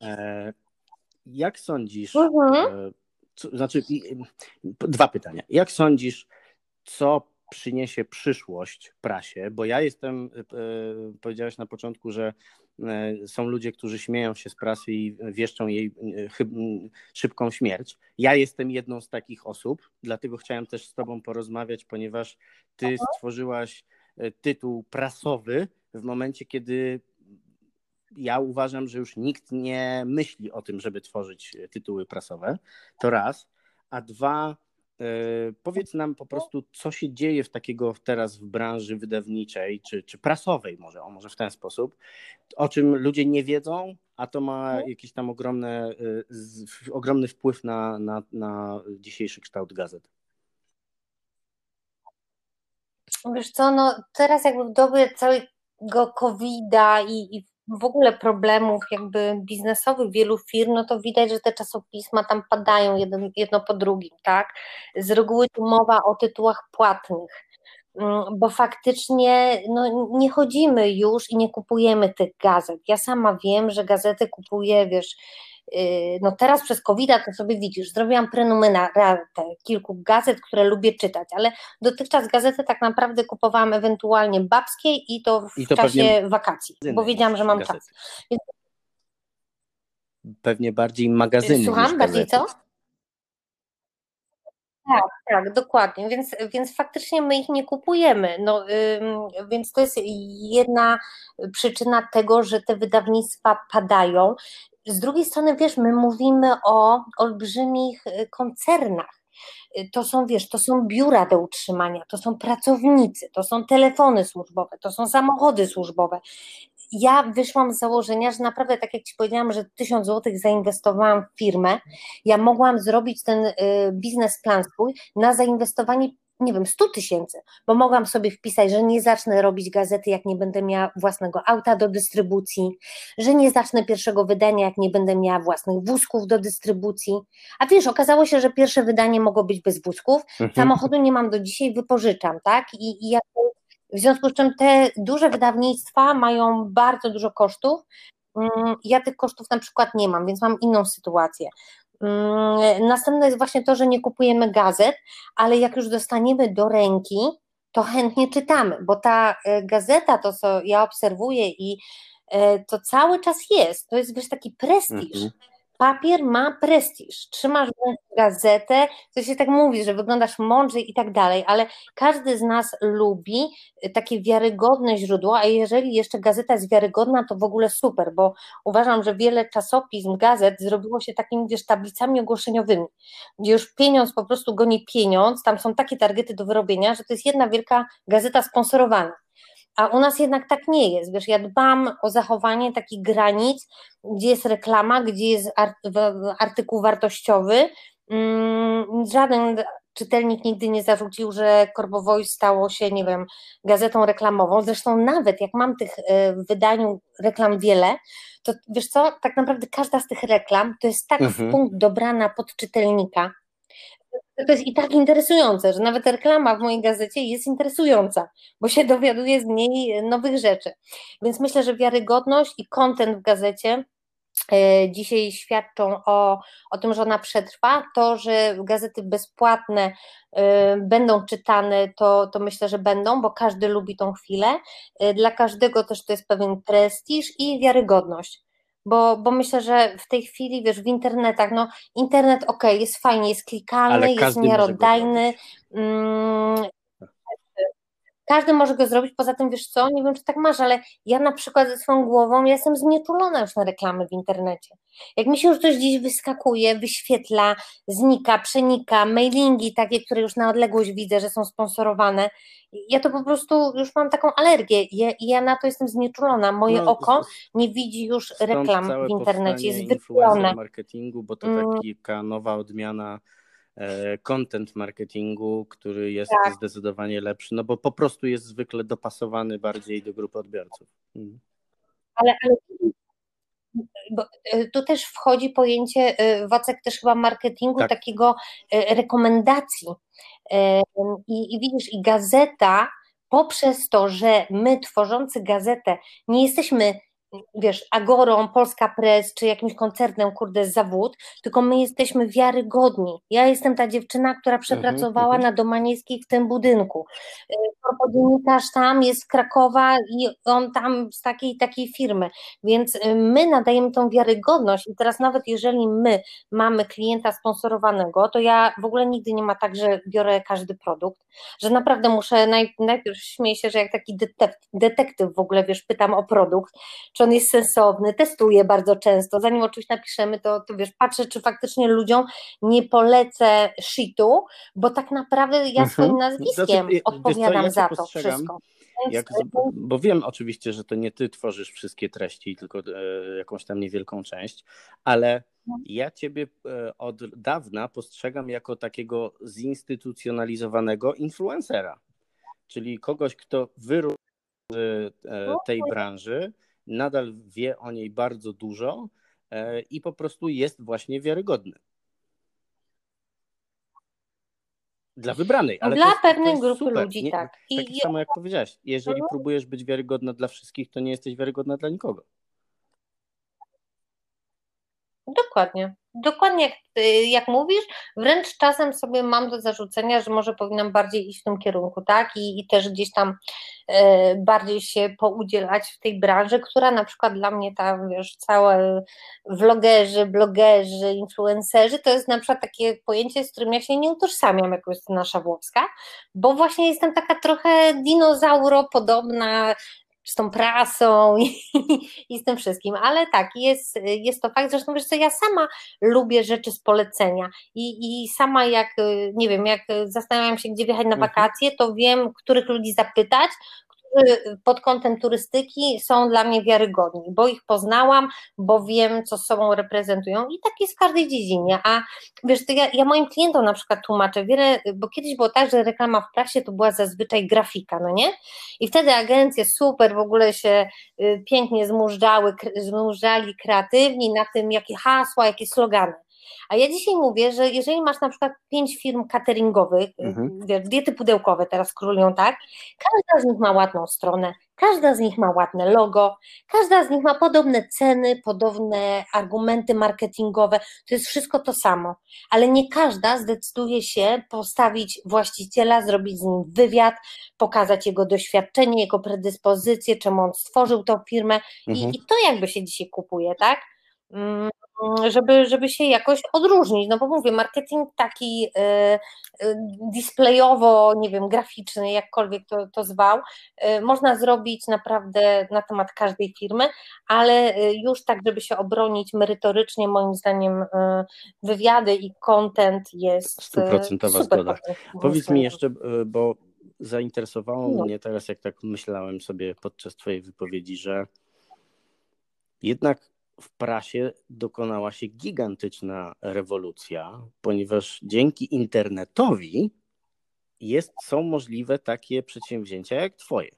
E, jak sądzisz, mhm. e, co, znaczy dwa pytania. Jak sądzisz, co przyniesie przyszłość prasie? Bo ja jestem, e, powiedziałeś na początku, że są ludzie, którzy śmieją się z prasy i wieszczą jej e, szybką śmierć. Ja jestem jedną z takich osób, dlatego chciałem też z Tobą porozmawiać, ponieważ Ty stworzyłaś e, tytuł prasowy w momencie, kiedy ja uważam, że już nikt nie myśli o tym, żeby tworzyć tytuły prasowe. To raz. A dwa, E, powiedz nam po prostu, co się dzieje w takiego teraz w branży wydawniczej czy, czy prasowej, może, o, może w ten sposób, o czym ludzie nie wiedzą, a to ma mhm. jakiś tam ogromny, e, ogromny wpływ na, na, na dzisiejszy kształt gazet. Wiesz co, no teraz jakby w dobie całego COVID-a i, i w ogóle problemów jakby biznesowych wielu firm, no to widać, że te czasopisma tam padają jedno, jedno po drugim, tak? Z reguły tu mowa o tytułach płatnych, mm, bo faktycznie no, nie chodzimy już i nie kupujemy tych gazet. Ja sama wiem, że gazety kupuję, wiesz, no teraz przez covid to sobie widzisz, zrobiłam prenumeratę kilku gazet, które lubię czytać, ale dotychczas gazety tak naprawdę kupowałam ewentualnie babskie i to w I to czasie wakacji, bo wiedziałam, że mam gazety. czas. Więc... Pewnie bardziej magazyny Słucham, bardziej co? Tak, tak, dokładnie, więc, więc faktycznie my ich nie kupujemy, no, więc to jest jedna przyczyna tego, że te wydawnictwa padają z drugiej strony, wiesz, my mówimy o olbrzymich y, koncernach. Y, to są, wiesz, to są biura do utrzymania, to są pracownicy, to są telefony służbowe, to są samochody służbowe. Ja wyszłam z założenia, że naprawdę, tak jak Ci powiedziałam, że tysiąc złotych zainwestowałam w firmę, ja mogłam zrobić ten y, biznesplan swój na zainwestowanie nie wiem, 100 tysięcy, bo mogłam sobie wpisać, że nie zacznę robić gazety, jak nie będę miała własnego auta do dystrybucji, że nie zacznę pierwszego wydania, jak nie będę miała własnych wózków do dystrybucji. A wiesz, okazało się, że pierwsze wydanie mogło być bez wózków, mhm. samochodu nie mam do dzisiaj, wypożyczam, tak? I, i w związku z czym te duże wydawnictwa mają bardzo dużo kosztów, mm, ja tych kosztów na przykład nie mam, więc mam inną sytuację. Mm, następne jest właśnie to, że nie kupujemy gazet, ale jak już dostaniemy do ręki, to chętnie czytamy, bo ta e, gazeta, to co ja obserwuję i e, to cały czas jest, to jest wiesz taki prestiż. Mhm papier ma prestiż. Trzymasz gazetę, to się tak mówi, że wyglądasz mądrze i tak dalej, ale każdy z nas lubi takie wiarygodne źródło, a jeżeli jeszcze gazeta jest wiarygodna, to w ogóle super, bo uważam, że wiele czasopism, gazet zrobiło się takimi, wiesz, tablicami ogłoszeniowymi, gdzie już pieniądz po prostu goni pieniądz, tam są takie targety do wyrobienia, że to jest jedna wielka gazeta sponsorowana. A u nas jednak tak nie jest. Wiesz, ja dbam o zachowanie takich granic, gdzie jest reklama, gdzie jest artykuł wartościowy. Mm, żaden czytelnik nigdy nie zarzucił, że Corbo Voice stało się, nie wiem, gazetą reklamową. Zresztą nawet jak mam tych e, w wydaniu reklam wiele, to wiesz co, tak naprawdę każda z tych reklam to jest tak mhm. w punkt dobrana pod czytelnika, to jest i tak interesujące, że nawet reklama w mojej gazecie jest interesująca, bo się dowiaduje z niej nowych rzeczy. Więc myślę, że wiarygodność i kontent w gazecie e, dzisiaj świadczą o, o tym, że ona przetrwa. To, że gazety bezpłatne e, będą czytane, to, to myślę, że będą, bo każdy lubi tą chwilę. E, dla każdego też to jest pewien prestiż i wiarygodność bo, bo myślę, że w tej chwili, wiesz, w internetach, no internet ok, jest fajnie, jest klikalny, jest miarodajny, każdy może go zrobić, poza tym wiesz co, nie wiem czy tak masz, ale ja na przykład ze swoją głową ja jestem znieczulona już na reklamy w internecie. Jak mi się już coś gdzieś wyskakuje, wyświetla, znika, przenika, mailingi takie, które już na odległość widzę, że są sponsorowane, ja to po prostu już mam taką alergię i ja, ja, na to jestem znieczulona. Moje no, oko nie widzi już reklam w internecie, jest wypłone. marketingu, bo to mm. taka nowa odmiana content marketingu, który jest tak. zdecydowanie lepszy, no bo po prostu jest zwykle dopasowany bardziej do grupy odbiorców. Mhm. Ale, ale bo e, tu też wchodzi pojęcie, e, Wacek też chyba marketingu, tak. takiego rekomendacji. I, I widzisz, i gazeta poprzez to, że my tworzący gazetę nie jesteśmy wiesz, Agorą, Polska Press, czy jakimś koncernem, kurde, zawód, tylko my jesteśmy wiarygodni. Ja jestem ta dziewczyna, która mhm, przepracowała -hmm. na Domaniewskiej w tym budynku. Dziennikarz tam jest z Krakowa i on tam z takiej takiej firmy, więc y, my nadajemy tą wiarygodność i teraz nawet jeżeli my mamy klienta sponsorowanego, to ja w ogóle nigdy nie ma tak, że biorę każdy produkt, że naprawdę muszę, najpierw śmieję się, że jak taki detektyw w ogóle, wiesz, pytam o produkt, czy on jest sensowny, testuję bardzo często, zanim o czymś napiszemy, to, to wiesz, patrzę, czy faktycznie ludziom nie polecę shitu, bo tak naprawdę ja mhm. swoim nazwiskiem znaczy, odpowiadam ja za to wszystko. Jak, bo wiem oczywiście, że to nie ty tworzysz wszystkie treści, tylko e, jakąś tam niewielką część, ale no. ja ciebie e, od dawna postrzegam jako takiego zinstytucjonalizowanego influencera, czyli kogoś, kto wyrósł z e, tej branży, nadal wie o niej bardzo dużo e, i po prostu jest właśnie wiarygodny. Dla wybranej. Ale dla jest, pewnej grupy super. ludzi, nie, tak. I, tak samo jak powiedziałaś, jeżeli mhm. próbujesz być wiarygodna dla wszystkich, to nie jesteś wiarygodna dla nikogo. Dokładnie. Dokładnie jak, jak, mówisz, wręcz czasem sobie mam do zarzucenia, że może powinnam bardziej iść w tym kierunku, tak? I, i też gdzieś tam e, bardziej się poudzielać w tej branży, która na przykład dla mnie tam, wiesz, całe vlogerzy, blogerzy, influencerzy, to jest na przykład takie pojęcie, z którym ja się nie utożsamiam jako Justyna Szawłowska, bo właśnie jestem taka trochę dinozauropodobna, z tą prasą i, i, z tym wszystkim, ale tak, jest, jest to fakt, zresztą wiesz co, ja sama lubię rzeczy z polecenia. I, i sama jak, nie wiem, jak zastanawiam się, gdzie wjechać na mhm. wakacje, to wiem, których ludzi zapytać, pod kątem turystyki są dla mnie wiarygodni, bo ich poznałam, bo wiem, co sobą reprezentują i tak jest w każdej dziedzinie, a wiesz, ja, ja moim klientom na przykład tłumaczę wiele, bo kiedyś było tak, że reklama w prasie to była zazwyczaj grafika, no nie? I wtedy agencje super w ogóle się y, pięknie zmużdżały, zmużdżali kreatywni na tym, jakie hasła, jakie slogany. A ja dzisiaj mówię, że jeżeli masz na przykład pięć firm cateringowych, mhm. wiesz, diety pudełkowe teraz królują, tak? Każda z nich ma ładną stronę, każda z nich ma ładne logo, każda z nich ma podobne ceny, podobne argumenty marketingowe, to jest wszystko to samo, ale nie każda zdecyduje się postawić właściciela, zrobić z nim wywiad, pokazać jego doświadczenie, jego predyspozycje, czemu on stworzył tą firmę mhm. i, i to jakby się dzisiaj kupuje, tak? Mm, żeby, żeby się jakoś odróżnić, no bo mówię, marketing taki y, y, displayowo, nie wiem, graficzny, jakkolwiek to, to zwał, y, można zrobić naprawdę na temat każdej firmy, ale już tak, żeby się obronić merytorycznie, moim zdaniem wywiady i content jest stuprocentowa zgoda. Powiedz mi jeszcze, bo zainteresowało no. mnie teraz, jak tak myślałem sobie podczas Twojej wypowiedzi, że jednak w prasie dokonała się gigantyczna rewolucja, ponieważ dzięki internetowi jest, są możliwe takie przedsięwzięcia jak Twoje.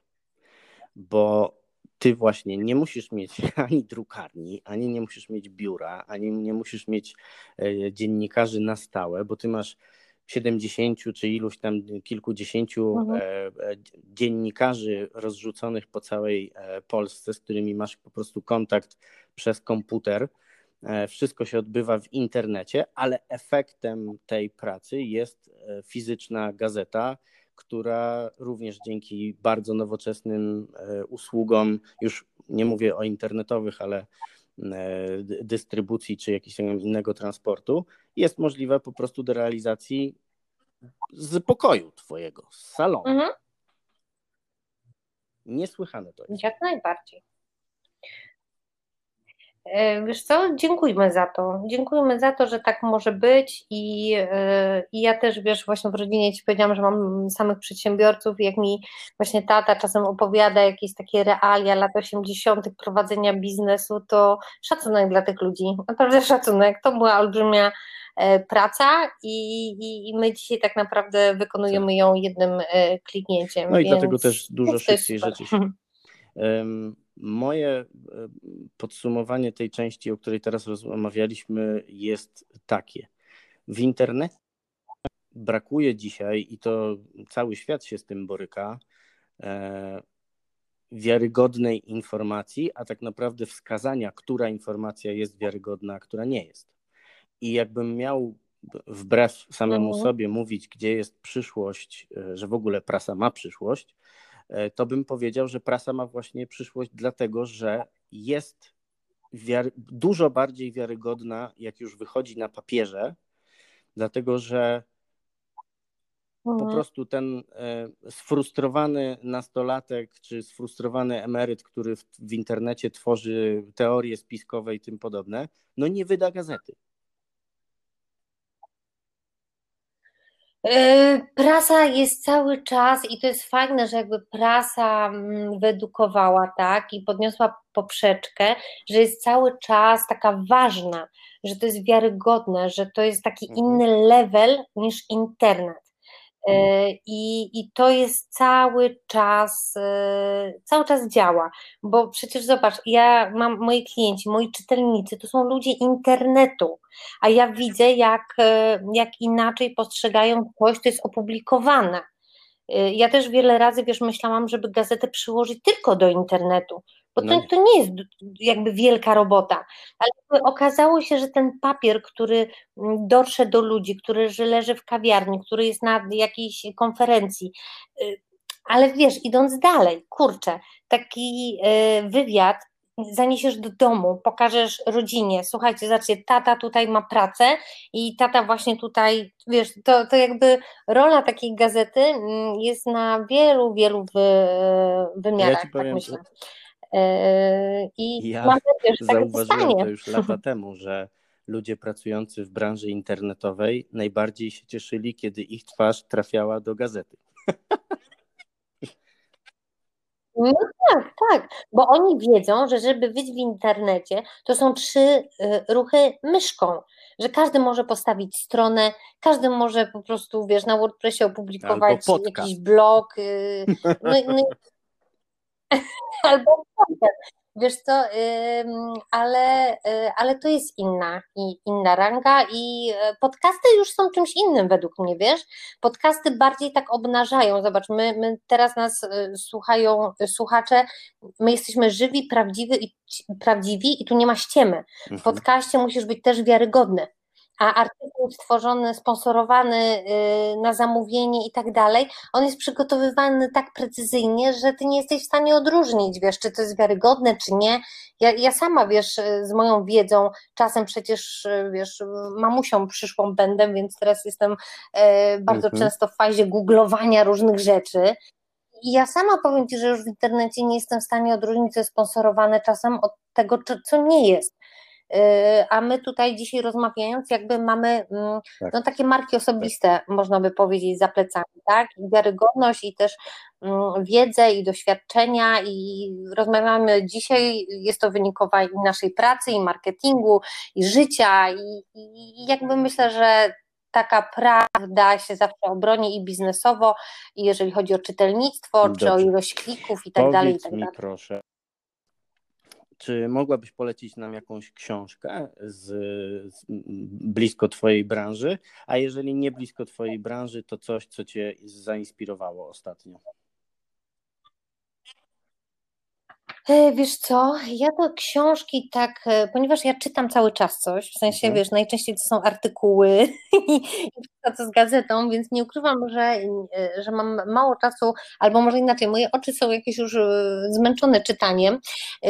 Bo ty właśnie nie musisz mieć ani drukarni, ani nie musisz mieć biura, ani nie musisz mieć e, dziennikarzy na stałe, bo ty masz 70 czy iluś tam kilkudziesięciu mhm. E, e, dziennikarzy rozrzuconych po całej Polsce, z którymi masz po prostu kontakt przez komputer. E, wszystko się odbywa w internecie, ale efektem tej pracy jest e, fizyczna gazeta, która również dzięki bardzo nowoczesnym e, usługom, już nie mówię o internetowych, ale dystrybucji czy jakiegoś innego transportu, jest możliwa po prostu do realizacji z pokoju twojego, z salonu. Mhm. Niesłychane to jest. Jak najbardziej. E, wiesz co, dziękujmy za to. Dziękujmy za to, że tak może być i, e, i ja też, wiesz, właśnie w rodzinie Ci powiedziałam, że mam samych przedsiębiorców jak mi właśnie tata czasem opowiada jakieś takie realia lat 80. prowadzenia biznesu, to szacunek dla tych ludzi, naprawdę szacunek. To była olbrzymia e, praca i, i, i my dzisiaj tak naprawdę wykonujemy ją jednym kliknięciem. No i dlatego też dużo szybciej rzeczy się Moje e, podsumowanie tej części, o której teraz rozmawialiśmy, jest takie. W internecie brakuje dzisiaj, i to cały świat się z tym boryka, e, wiarygodnej informacji, a tak naprawdę wskazania, która informacja jest wiarygodna, a która nie jest. I jakbym miał wbrew samemu mhm. sobie mówić, gdzie jest przyszłość, e, że w ogóle prasa ma przyszłość, to bym powiedział, że prasa ma właśnie przyszłość, dlatego że jest dużo bardziej wiarygodna, jak już wychodzi na papierze, dlatego że mhm. po prostu ten e, sfrustrowany nastolatek czy sfrustrowany emeryt, który w, w internecie tworzy teorie spiskowe i tym podobne, no nie wyda gazety. Prasa jest cały czas i to jest fajne, że jakby prasa mm, wyedukowała, tak, i podniosła poprzeczkę, że jest cały czas taka ważna, że to jest wiarygodne, że to jest taki mhm. inny level niż internet. E, I, I to jest cały czas, e, cały czas działa, bo przecież zobacz, ja mam moi klienci, moi czytelnicy, to są ludzie internetu, a ja widzę, jak, e, jak inaczej postrzegają coś, to jest opublikowane. Ja też wiele razy, wiesz, myślałam, żeby gazetę przyłożyć tylko do internetu, bo to, no to nie jest jakby wielka robota, ale okazało się, że ten papier, który mm, dotrze do ludzi, który leży w kawiarni, który jest na jakiejś konferencji, y, ale wiesz, idąc dalej, kurczę, taki y, wywiad zaniesiesz do domu, pokażesz rodzinie, słuchajcie, zobaczcie, tata tutaj ma pracę i tata właśnie tutaj, wiesz, to, to jakby rola takiej gazety mm, jest na wielu, wielu wy, wymiarach, ja tak myślę. Yy, I ja mam nadzieję, że tak zauważyłem to już lata temu, że ludzie pracujący w branży internetowej najbardziej się cieszyli, kiedy ich twarz trafiała do gazety. No tak, tak, bo oni wiedzą, że żeby być w internecie, to są trzy y, ruchy myszką, że każdy może postawić stronę, każdy może po prostu, wiesz, na WordPressie opublikować jakiś blog, y, no, no albo Wiesz co, ale, y, ale to jest inna i inna ranga i e, podcasty już są czymś innym według mnie, wiesz? Podcasty bardziej tak obnażają. Zobacz, my, my teraz nas y, słuchają słuchacze, my jesteśmy żywi, prawdziwi i, prawdziwi i tu nie ma ściemy. W mhm. podcaście musisz być też wiarygodny a artykuł stworzony, sponsorowany y, na zamówienie i tak dalej, on jest przygotowywany tak precyzyjnie, że ty nie jesteś w stanie odróżnić, wiesz, czy to jest wiarygodne, czy nie. Ja, ja sama, wiesz, z moją wiedzą, czasem przecież, wiesz, mamusią przyszłą będę, więc teraz jestem bardzo mhm. często w fazie googlowania różnych rzeczy. I ja sama powiem Ci, że już w internecie nie jestem w stanie odróżnić, co jest sponsorowane czasem od tego, co nie jest. Y, a my tutaj dzisiaj rozmawiając, jakby mamy mm, tak. no, takie marki osobiste, tak. można by powiedzieć, za plecami, tak? I wiarygodność i też mm, wiedzę i doświadczenia i rozmawiamy dzisiaj, jest to wynikowa i naszej pracy, i marketingu, i życia i, i jakby myślę, że taka prawda się zawsze obroni i biznesowo, i jeżeli chodzi o czytelnictwo, Dobrze. czy o ilość klików i tak dalej. I tak mi dalej. proszę, czy mogłabyś polecić nam jakąś książkę z, z, blisko Twojej branży? A jeżeli nie blisko Twojej branży, to coś, co Cię zainspirowało ostatnio? E, wiesz co, ja to książki tak, e, ponieważ ja czytam cały czas coś, w sensie, mhm. wiesz, najczęściej to są artykuły i to z gazetą, więc nie ukrywam, że, e, że mam mało czasu, albo może inaczej, moje oczy są jakieś już zmęczone czytaniem,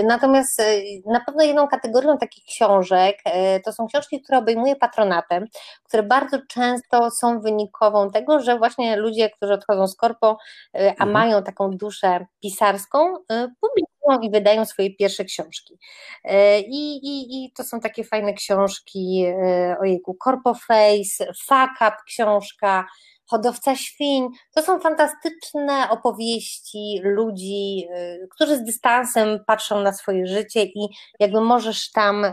natomiast na pewno jedną kategorią takich książek to są książki, które obejmuję patronatem, które bardzo często są wynikową tego, że właśnie ludzie, którzy odchodzą z korpo, a mhm. mają taką duszę pisarską, publikują i wydają swoje pierwsze książki. E, I, i, i to są takie fajne książki, e, ojejku, Corpoface, Fuck Up książka, Hodowca świń. To są fantastyczne opowieści ludzi, e, którzy z dystansem patrzą na swoje życie i jakby możesz tam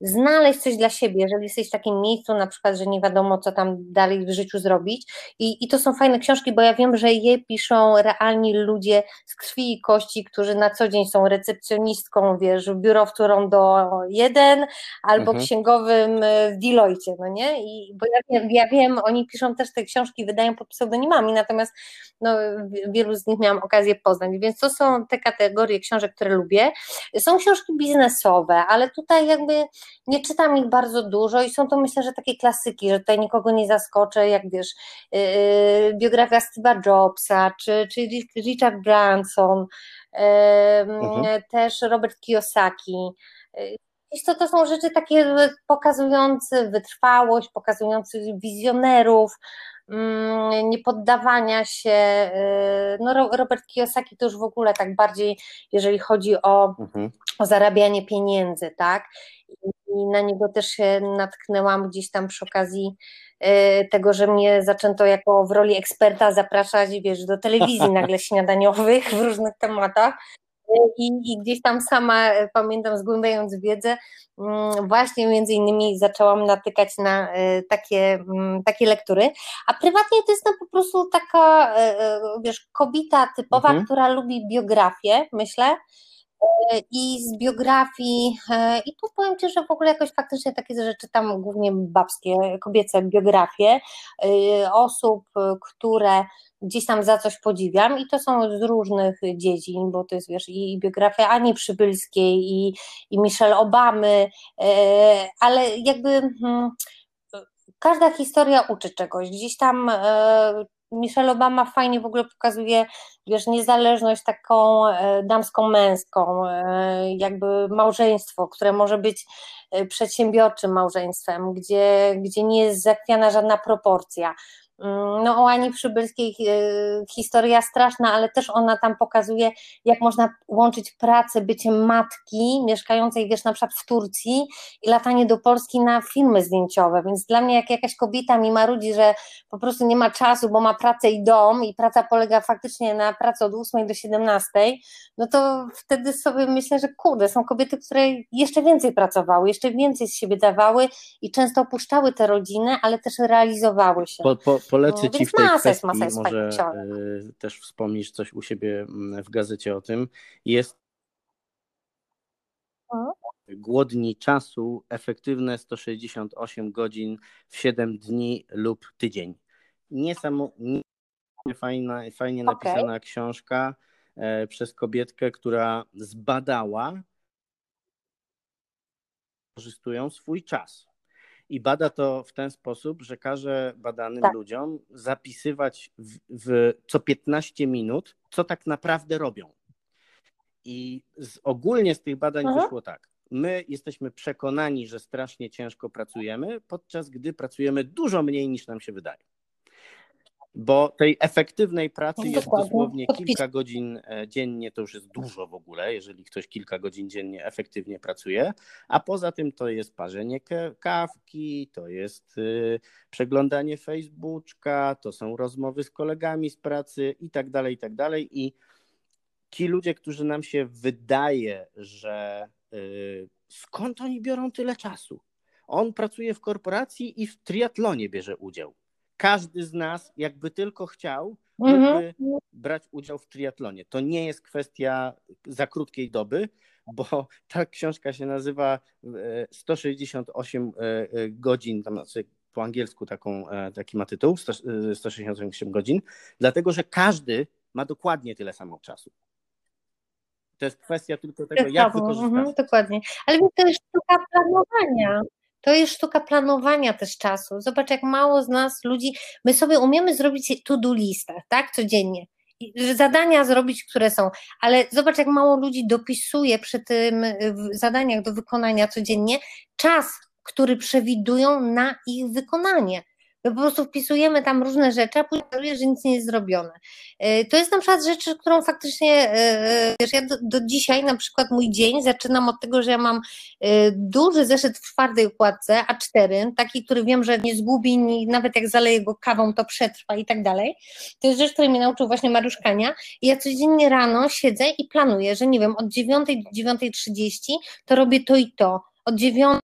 znaleźć coś dla siebie, jeżeli jesteś w takim miejscu, na przykład, że nie wiadomo, co tam dalej w życiu zrobić. I, i to są fajne książki, bo ja wiem, że je piszą realni ludzie z krwi i kości, którzy na co dzień są recepcjonistką, wiesz, w biurowcu Rondo 1 albo mhm. księgowym w Deloitte, no nie? I, bo ja, ja wiem, oni piszą też te książki, wydają pod pseudonimami, natomiast no, wielu z nich miałam okazję poznać, więc to są te kategorie książek, które lubię. Są książki biznesowe, ale tutaj jakby nie czytam ich bardzo dużo i są to myślę, że takie klasyki, że tutaj nikogo nie zaskoczę, jak wiesz, yy, biografia Steve'a Jobsa, czy, czy Richard Branson, yy, mhm. też Robert Kiyosaki. To, to są rzeczy takie pokazujące wytrwałość, pokazujące wizjonerów, mm, niepoddawania się. Yy, no Robert Kiyosaki to już w ogóle tak bardziej, jeżeli chodzi o, mhm. o zarabianie pieniędzy, tak? I na niego też się natknęłam gdzieś tam przy okazji e, tego, że mnie zaczęto jako w roli eksperta zapraszać, wiesz, do telewizji nagle śniadaniowych w różnych tematach. I, I, gdzieś tam sama e, pamiętam, zgłębiając wiedzę, mm, właśnie między innymi zaczęłam natykać na takie, mm, takie lektury. A prywatnie to jest no po prostu taka, wiesz, kobita typowa, mhm. która lubi biografię, myślę i z biografii, e, i tu powiem Ci, że w ogóle jakoś faktycznie takie rzeczy czytam głównie babskie, kobiece biografie e, osób, które gdzieś tam za coś podziwiam i to są z różnych dziedzin, bo to jest wiesz i biografia Ani Przybylskiej i, i Michelle Obamy, e, ale jakby hmm, każda historia uczy czegoś, gdzieś tam Michelle Obama fajnie w ogóle pokazuje, wiesz, niezależność taką e, damską-męską, e, jakby małżeństwo, które może być e, przedsiębiorczym małżeństwem, gdzie, gdzie nie jest zakwiana żadna proporcja. Mm, no o Ani Przybylskiej e, historia straszna, ale też ona tam pokazuje, jak można łączyć pracę, bycie matki mieszkającej, wiesz, na przykład w Turcji i latanie do Polski na filmy zdjęciowe, więc dla mnie jak jakaś kobieta mi marudzi, że po prostu nie ma czasu, bo ma pracę i dom i praca polega faktycznie na pracy od 8 do 17, no to wtedy sobie myślę, że kurde, są kobiety, które jeszcze więcej pracowały, jeszcze więcej z siebie dawały i często opuszczały te rodziny, ale też realizowały się. Po, po, polecę no, Ci w tej kwestii, jest, może y, też wspomnisz coś u siebie mm, w gazecie o tym. Jest głodni czasu, efektywne 168 godzin w 7 dni lub tydzień. Niesamowicie fajna, fajnie napisana okay. książka e, przez kobietkę, która zbadała, wykorzystują swój czas i bada to w ten sposób, że każe badanym tak. ludziom zapisywać w, w, co 15 minut, co tak naprawdę robią. I z, ogólnie z tych badań mhm. wyszło tak. My jesteśmy przekonani, że strasznie ciężko pracujemy, podczas gdy pracujemy dużo mniej niż nam się wydaje bo tej efektywnej pracy jest dosłownie kilka godzin e, dziennie, to już jest dużo w ogóle, jeżeli ktoś kilka godzin dziennie efektywnie pracuje, a poza tym to jest parzenie kawki, to jest y, przeglądanie Facebooka, to są rozmowy z kolegami z pracy i tak dalej, i tak dalej. I ci ludzie, którzy nam się wydaje, że y, skąd oni biorą tyle czasu? On pracuje w korporacji i w triatlonie bierze udział każdy z nas, jakby tylko chciał, mógłby mhm. brać udział w triatlonie. To nie jest kwestia za krótkiej doby, bo ta książka się nazywa 168 e, e, godzin, tam znaczy po angielsku taką, e, taki ma tytuł, 168 godzin, dlatego że każdy ma dokładnie tyle samo czasu. To jest kwestia tylko tego, jak wykorzystać. Mhm, dokładnie. Ale to jest sztuka planowania. To jest sztuka planowania też czasu. Zobacz, jak mało z nas ludzi, my sobie umiemy zrobić to-do listę, tak, codziennie. Zadania zrobić, które są, ale zobacz, jak mało ludzi dopisuje przy tym zadaniach do wykonania codziennie czas, który przewidują na ich wykonanie. My po prostu wpisujemy tam różne rzeczy, a później okazuje, że nic nie jest zrobione. E, to jest na przykład rzecz, którą faktycznie, e, e, wiesz, ja do, do, dzisiaj na przykład mój dzień zaczynam od tego, że ja mam duży zeszyt w twardej układce A4, taki, który wiem, że nie zgubi, nawet jak zaleję go kawą, to przetrwa i tak dalej. To jest rzecz, której mnie nauczył właśnie Mariusz Kania i ja codziennie rano siedzę i planuję, że nie wiem, od 9 do 9.30 to robię to i to, od 9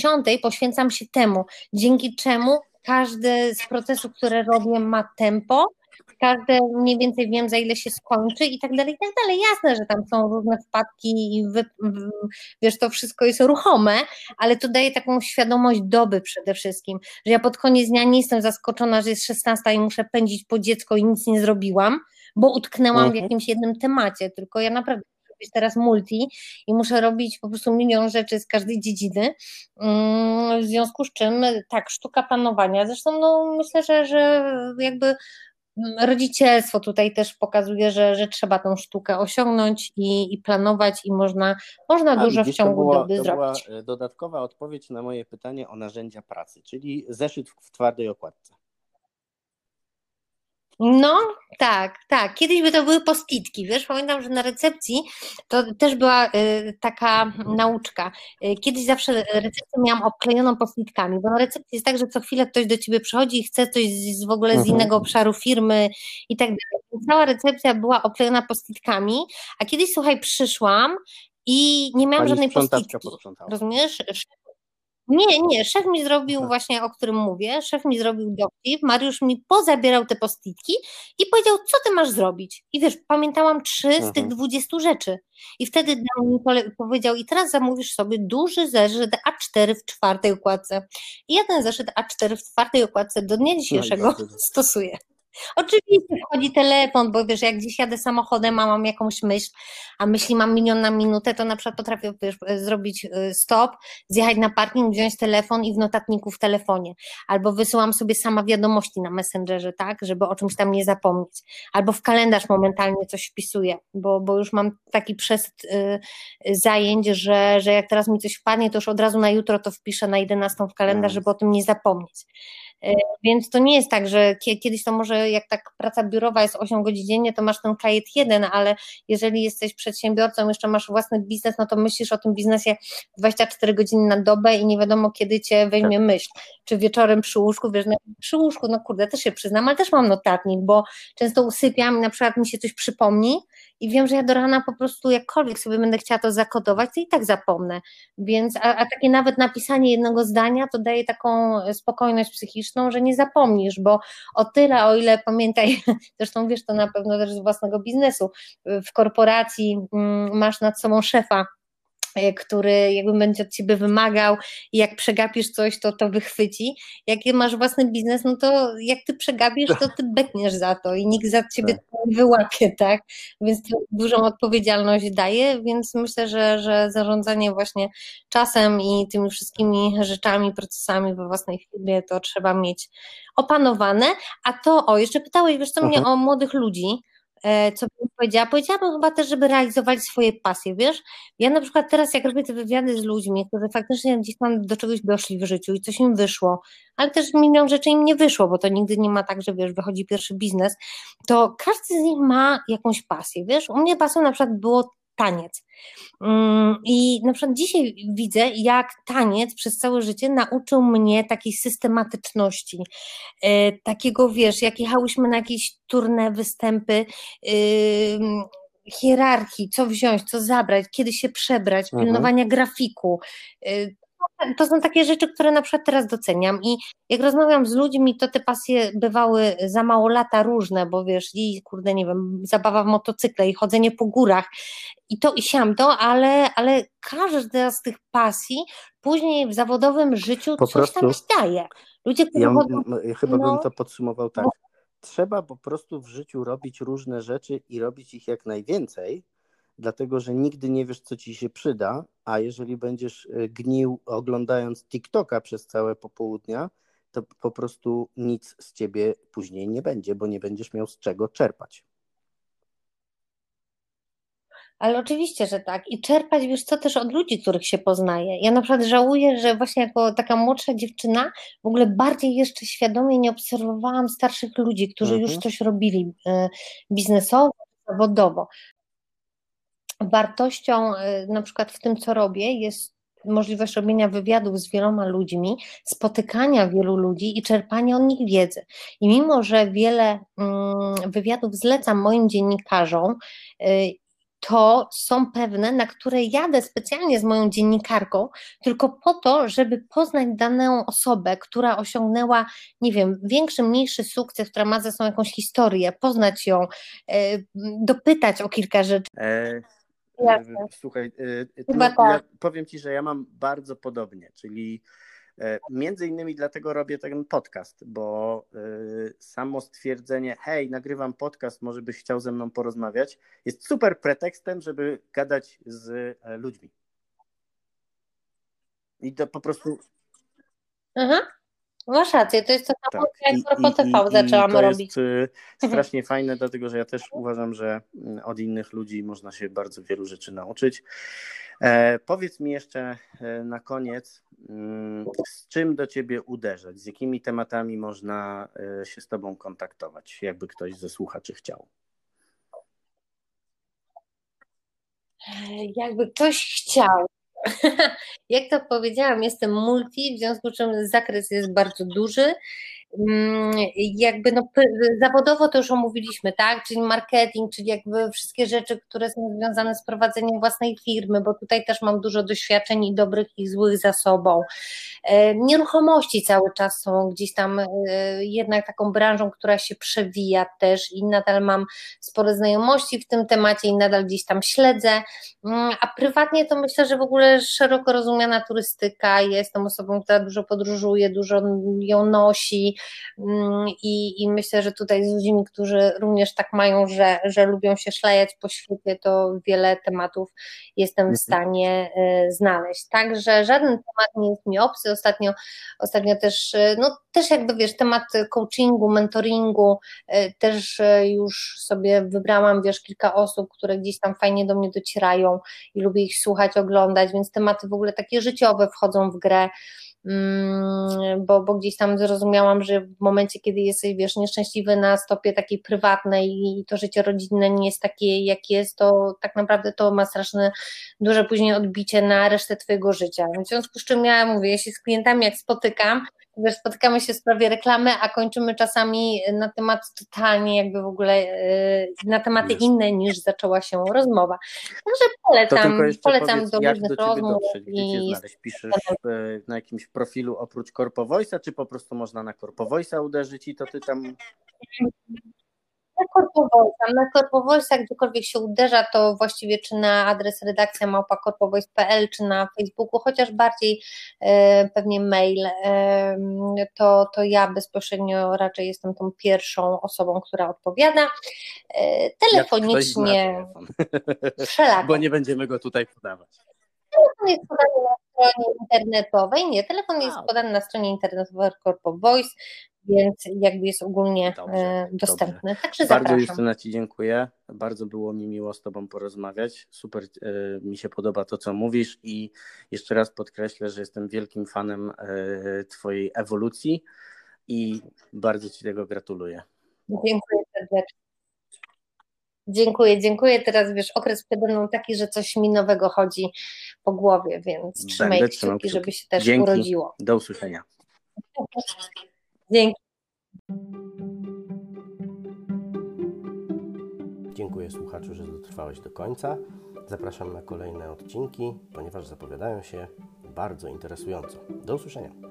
dziesiątej poświęcam się temu, dzięki czemu każdy z procesów, które robię, ma tempo, każde mniej więcej wiem, za ile się skończy i tak dalej, i tak dalej. Jasne, że tam są różne wpadki i wy, wiesz, to wszystko jest ruchome, ale to daje taką świadomość doby przede wszystkim, że ja pod koniec dnia nie jestem zaskoczona, że jest 16 i muszę pędzić po dziecko i nic nie zrobiłam, bo utknęłam mhm. w jakimś jednym temacie, tylko ja naprawdę robić teraz multi i muszę robić po prostu milion rzeczy z każdej dziedziny. Mm, w związku z czym tak, sztuka panowania. Zresztą no, myślę, że, że jakby rodzicielstwo tutaj też pokazuje, że, że trzeba tą sztukę osiągnąć i, i planować i można, można dużo w ciągu była, doby to zrobić. była dodatkowa odpowiedź na moje pytanie o narzędzia pracy, czyli zeszyt w twardej okładce. No, tak, tak. Kiedyś by to były postitki, wiesz, pamiętam, że na recepcji to też była y, taka nauczka. Y, kiedyś zawsze recepcję miałam obklejoną postitkami, bo na recepcji jest tak, że co chwilę ktoś do ciebie przychodzi i chce coś z, w ogóle z mhm. innego obszaru firmy i tak dalej. Cała recepcja była obklejona postitkami, a kiedyś, słuchaj, przyszłam i nie miałam Pani żadnej postitki. Rozumiesz? Nie, nie, szef mi zrobił właśnie, o którym mówię, szef mi zrobił dowcip, Mariusz mi pozabierał te postitki i powiedział, co ty masz zrobić? I wiesz, pamiętałam trzy z tych dwudziestu rzeczy. I wtedy dał mi powiedział, i teraz zamówisz sobie duży zeszyt A4 w czwartej układce. I ja ten zeszyt A4 w czwartej układce do dnia no dzisiejszego no stosuję. Oczywiście wchodzi telefon, bo wiesz, jak gdzieś jadę samochodem, a mam jakąś myśl, a myśli mam milion na minutę, to na przykład potrafię wiesz, zrobić y, stop, zjechać na parking, wziąć telefon i w notatniku w telefonie. Albo wysyłam sobie sama wiadomości na Messengerze, tak, żeby o czymś tam nie zapomnieć. Albo w kalendarz momentalnie coś wpisuję, bo, bo już mam taki przesyt y, zajęć, że, że jak teraz mi coś wpadnie, to już od razu na jutro to wpiszę na 11 w kalendarz, żeby o tym nie zapomnieć. E, więc to nie jest tak, że kiedyś to może jak tak praca biurowa jest 8 godzin dziennie, to masz ten kajet jeden, ale jeżeli jesteś przedsiębiorcą, jeszcze masz własny biznes, no to myślisz o tym biznesie 24 godziny na dobę i nie wiadomo kiedy cię weźmie tak. myśl. Czy wieczorem przy łóżku, wiesz, no, przy łóżku, no kurde, też się przyznam, ale też mam notatnik, bo często usypiam i na przykład mi się coś przypomni i wiem, że ja do rana po prostu jakkolwiek sobie będę chciała to zakodować, to i tak zapomnę. Więc, a, a takie nawet napisanie jednego zdania to daje taką spokojność psychiczną, że nie zapomnisz, bo o tyle, o ile pamiętaj, zresztą wiesz to na pewno też z własnego biznesu, w korporacji mm, masz nad sobą szefa, E, który jakby będzie od ciebie wymagał i jak przegapisz coś, to to wychwyci. Jak masz własny biznes, no to jak ty przegapisz, to ty bekniesz za to i nikt za ciebie tak. nie wyłapie, tak? Więc to dużą odpowiedzialność daje, więc myślę, że, że zarządzanie właśnie czasem i tymi wszystkimi rzeczami, procesami we własnej firmie to trzeba mieć opanowane. A to, o, jeszcze pytałeś, wiesz co, mnie mhm. o młodych ludzi, co bym powiedziała? Powiedziałabym chyba też, żeby realizowali swoje pasje, wiesz? Ja na przykład teraz, jak robię te wywiady z ludźmi, którzy faktycznie gdzieś tam do czegoś doszli w życiu i coś im wyszło, ale też milion rzeczy im nie wyszło, bo to nigdy nie ma tak, że wiesz, wychodzi pierwszy biznes, to każdy z nich ma jakąś pasję, wiesz? U mnie pasją na przykład było taniec. Mm, I na przykład dzisiaj widzę, jak taniec przez całe życie nauczył mnie takiej systematyczności, e, takiego wiesz, jak jechałyśmy na jakieś turne, występy, hierarchii, co wziąć, co zabrać, kiedy się przebrać, mhm. pilnowania grafiku. To są takie rzeczy, które na przykład teraz doceniam i jak rozmawiam z ludźmi, to te pasje bywały za mało lata różne, bo wiesz, i kurde, nie wiem, zabawa w motocykle i chodzenie po górach i to i siam to, ale, ale każda z tych pasji później w zawodowym życiu po coś prostu, tam daje. Ludzie, którzy ja, chodzą, chyba no, bym to podsumował tak. No. Trzeba po prostu w życiu robić różne rzeczy i robić ich jak najwięcej, dlatego że nigdy nie wiesz, co ci się przyda, a jeżeli będziesz e, gnił oglądając TikToka przez całe popołudnia, to po prostu nic z ciebie później nie będzie, bo nie będziesz miał z czego czerpać. Ale oczywiście, że tak. I czerpać, wiesz co, też od ludzi, których się poznaje. Ja na przykład żałuję, że właśnie jako taka młodsza dziewczyna w ogóle bardziej jeszcze świadomie nie obserwowałam starszych ludzi, którzy mhm. już coś robili e, biznesowo, zawodowo. Wartością e, na przykład w tym, co robię, jest możliwość robienia wywiadów z wieloma ludźmi, spotykania wielu ludzi i czerpania od nich wiedzy. I mimo, że wiele mm, wywiadów zlecam moim dziennikarzom e, to są pewne, na które jadę specjalnie z moją dziennikarką, tylko po to, żeby poznać daną osobę, która osiągnęła, nie wiem, większy, mniejszy sukces, która ma ze sobą jakąś historię, poznać ją, e, dopytać o kilka rzeczy. E, słuchaj, e, to, ja tak. powiem Ci, że ja mam bardzo podobnie, czyli E, między innymi dlatego robię ten podcast, bo e, samo stwierdzenie, hej, nagrywam podcast, może byś chciał ze mną porozmawiać, jest super pretekstem, żeby gadać z e, ludźmi. I to po prostu. Aha. Masz rację, to jest to samo, tak. jak Korpo TV zaczęłam to robić. jest strasznie fajne, dlatego że ja też uważam, że mm, od innych ludzi można się bardzo wielu rzeczy nauczyć. E, powiedz mi jeszcze e, na koniec, mm, z czym do Ciebie uderzać, z jakimi tematami można e, się z Tobą kontaktować, jakby ktoś ze słuchaczy chciał? Jakby ktoś chciał. Jak to powiedziałam, jestem multi, w związku z czym zakres jest bardzo duży jakby no, zawodowo to już omówiliśmy, tak? Czyli marketing, czyli jakby wszystkie rzeczy, które są związane z prowadzeniem własnej firmy, bo tutaj też mam dużo doświadczeń i dobrych i złych za sobą. E, nieruchomości cały czas są gdzieś tam e, jednak taką branżą, która się przewija też i nadal mam spore znajomości w tym temacie i nadal gdzieś tam śledzę, mm, a prywatnie to myślę, że w ogóle szeroko rozumiana turystyka, jestem osobą, która dużo podróżuje, dużo ją nosi, Mm, I, I myślę, że tutaj z ludźmi, którzy również tak mają, że, że lubią się szlajać po świecie, to wiele tematów jestem w mhm. stanie e, znaleźć. Także żaden temat nie jest mi obcy. Ostatnio, ostatnio też, e, no też jakby wiesz, temat coachingu, mentoringu, e, też już sobie wybrałam, wiesz, kilka osób, które gdzieś tam fajnie do mnie docierają i lubię ich słuchać, oglądać, więc tematy w ogóle takie życiowe wchodzą w grę. Mm, bo, bo gdzieś tam zrozumiałam, że w momencie, kiedy jesteś, wiesz, nieszczęśliwy na stopie takiej prywatnej i to życie rodzinne nie jest takie, jak jest, to tak naprawdę to ma straszne, duże później odbicie na resztę twojego życia. W związku z czym ja mówię, jeśli z klientami jak spotykam, wiesz, spotykamy się w sprawie reklamy, a kończymy czasami na temat totalnie jakby w ogóle e, na tematy Jest. inne niż zaczęła się rozmowa. Także polecam, polecam powiedz, do różnych rozmów. Dotrzeć, i... Piszesz na jakimś profilu oprócz Corpo Voice'a, czy po prostu można na Corpo Voice'a uderzyć i to ty tam na Corpovoice, na Corpovoice, gdziekolwiek się uderza, to właściwie czy na adres redakcja małpa czy na Facebooku, chociaż bardziej e, pewnie mail, e, to, to ja bezpośrednio raczej jestem tą pierwszą osobą, która odpowiada. E, telefonicznie wszelako. Bo nie będziemy go tutaj podawać. Telefon jest podany na stronie internetowej, nie, telefon jest podany na stronie internetowej Corpo Voice, więc jakby jest ogólnie dobrze, e, dostępny. Dobrze. Także Bardzo zapraszam. Justyna Ci dziękuję. Bardzo było mi miło z Tobą porozmawiać. Super e, mi się podoba to, co mówisz i jeszcze raz podkreślę, że jestem wielkim fanem e, Twojej ewolucji i bardzo Ci tego gratuluję. Dziękuję serdecznie. Dziękuję, dziękuję. Teraz wiesz, okres przede mną taki, że coś mi nowego chodzi po głowie, więc trzymaj kciuki, żeby się też Dzięki. urodziło. Do usłyszenia. Dzięki. Dziękuję słuchaczu, że dotrwałeś do końca. Zapraszam na kolejne odcinki, ponieważ zapowiadają się bardzo interesująco. Do usłyszenia.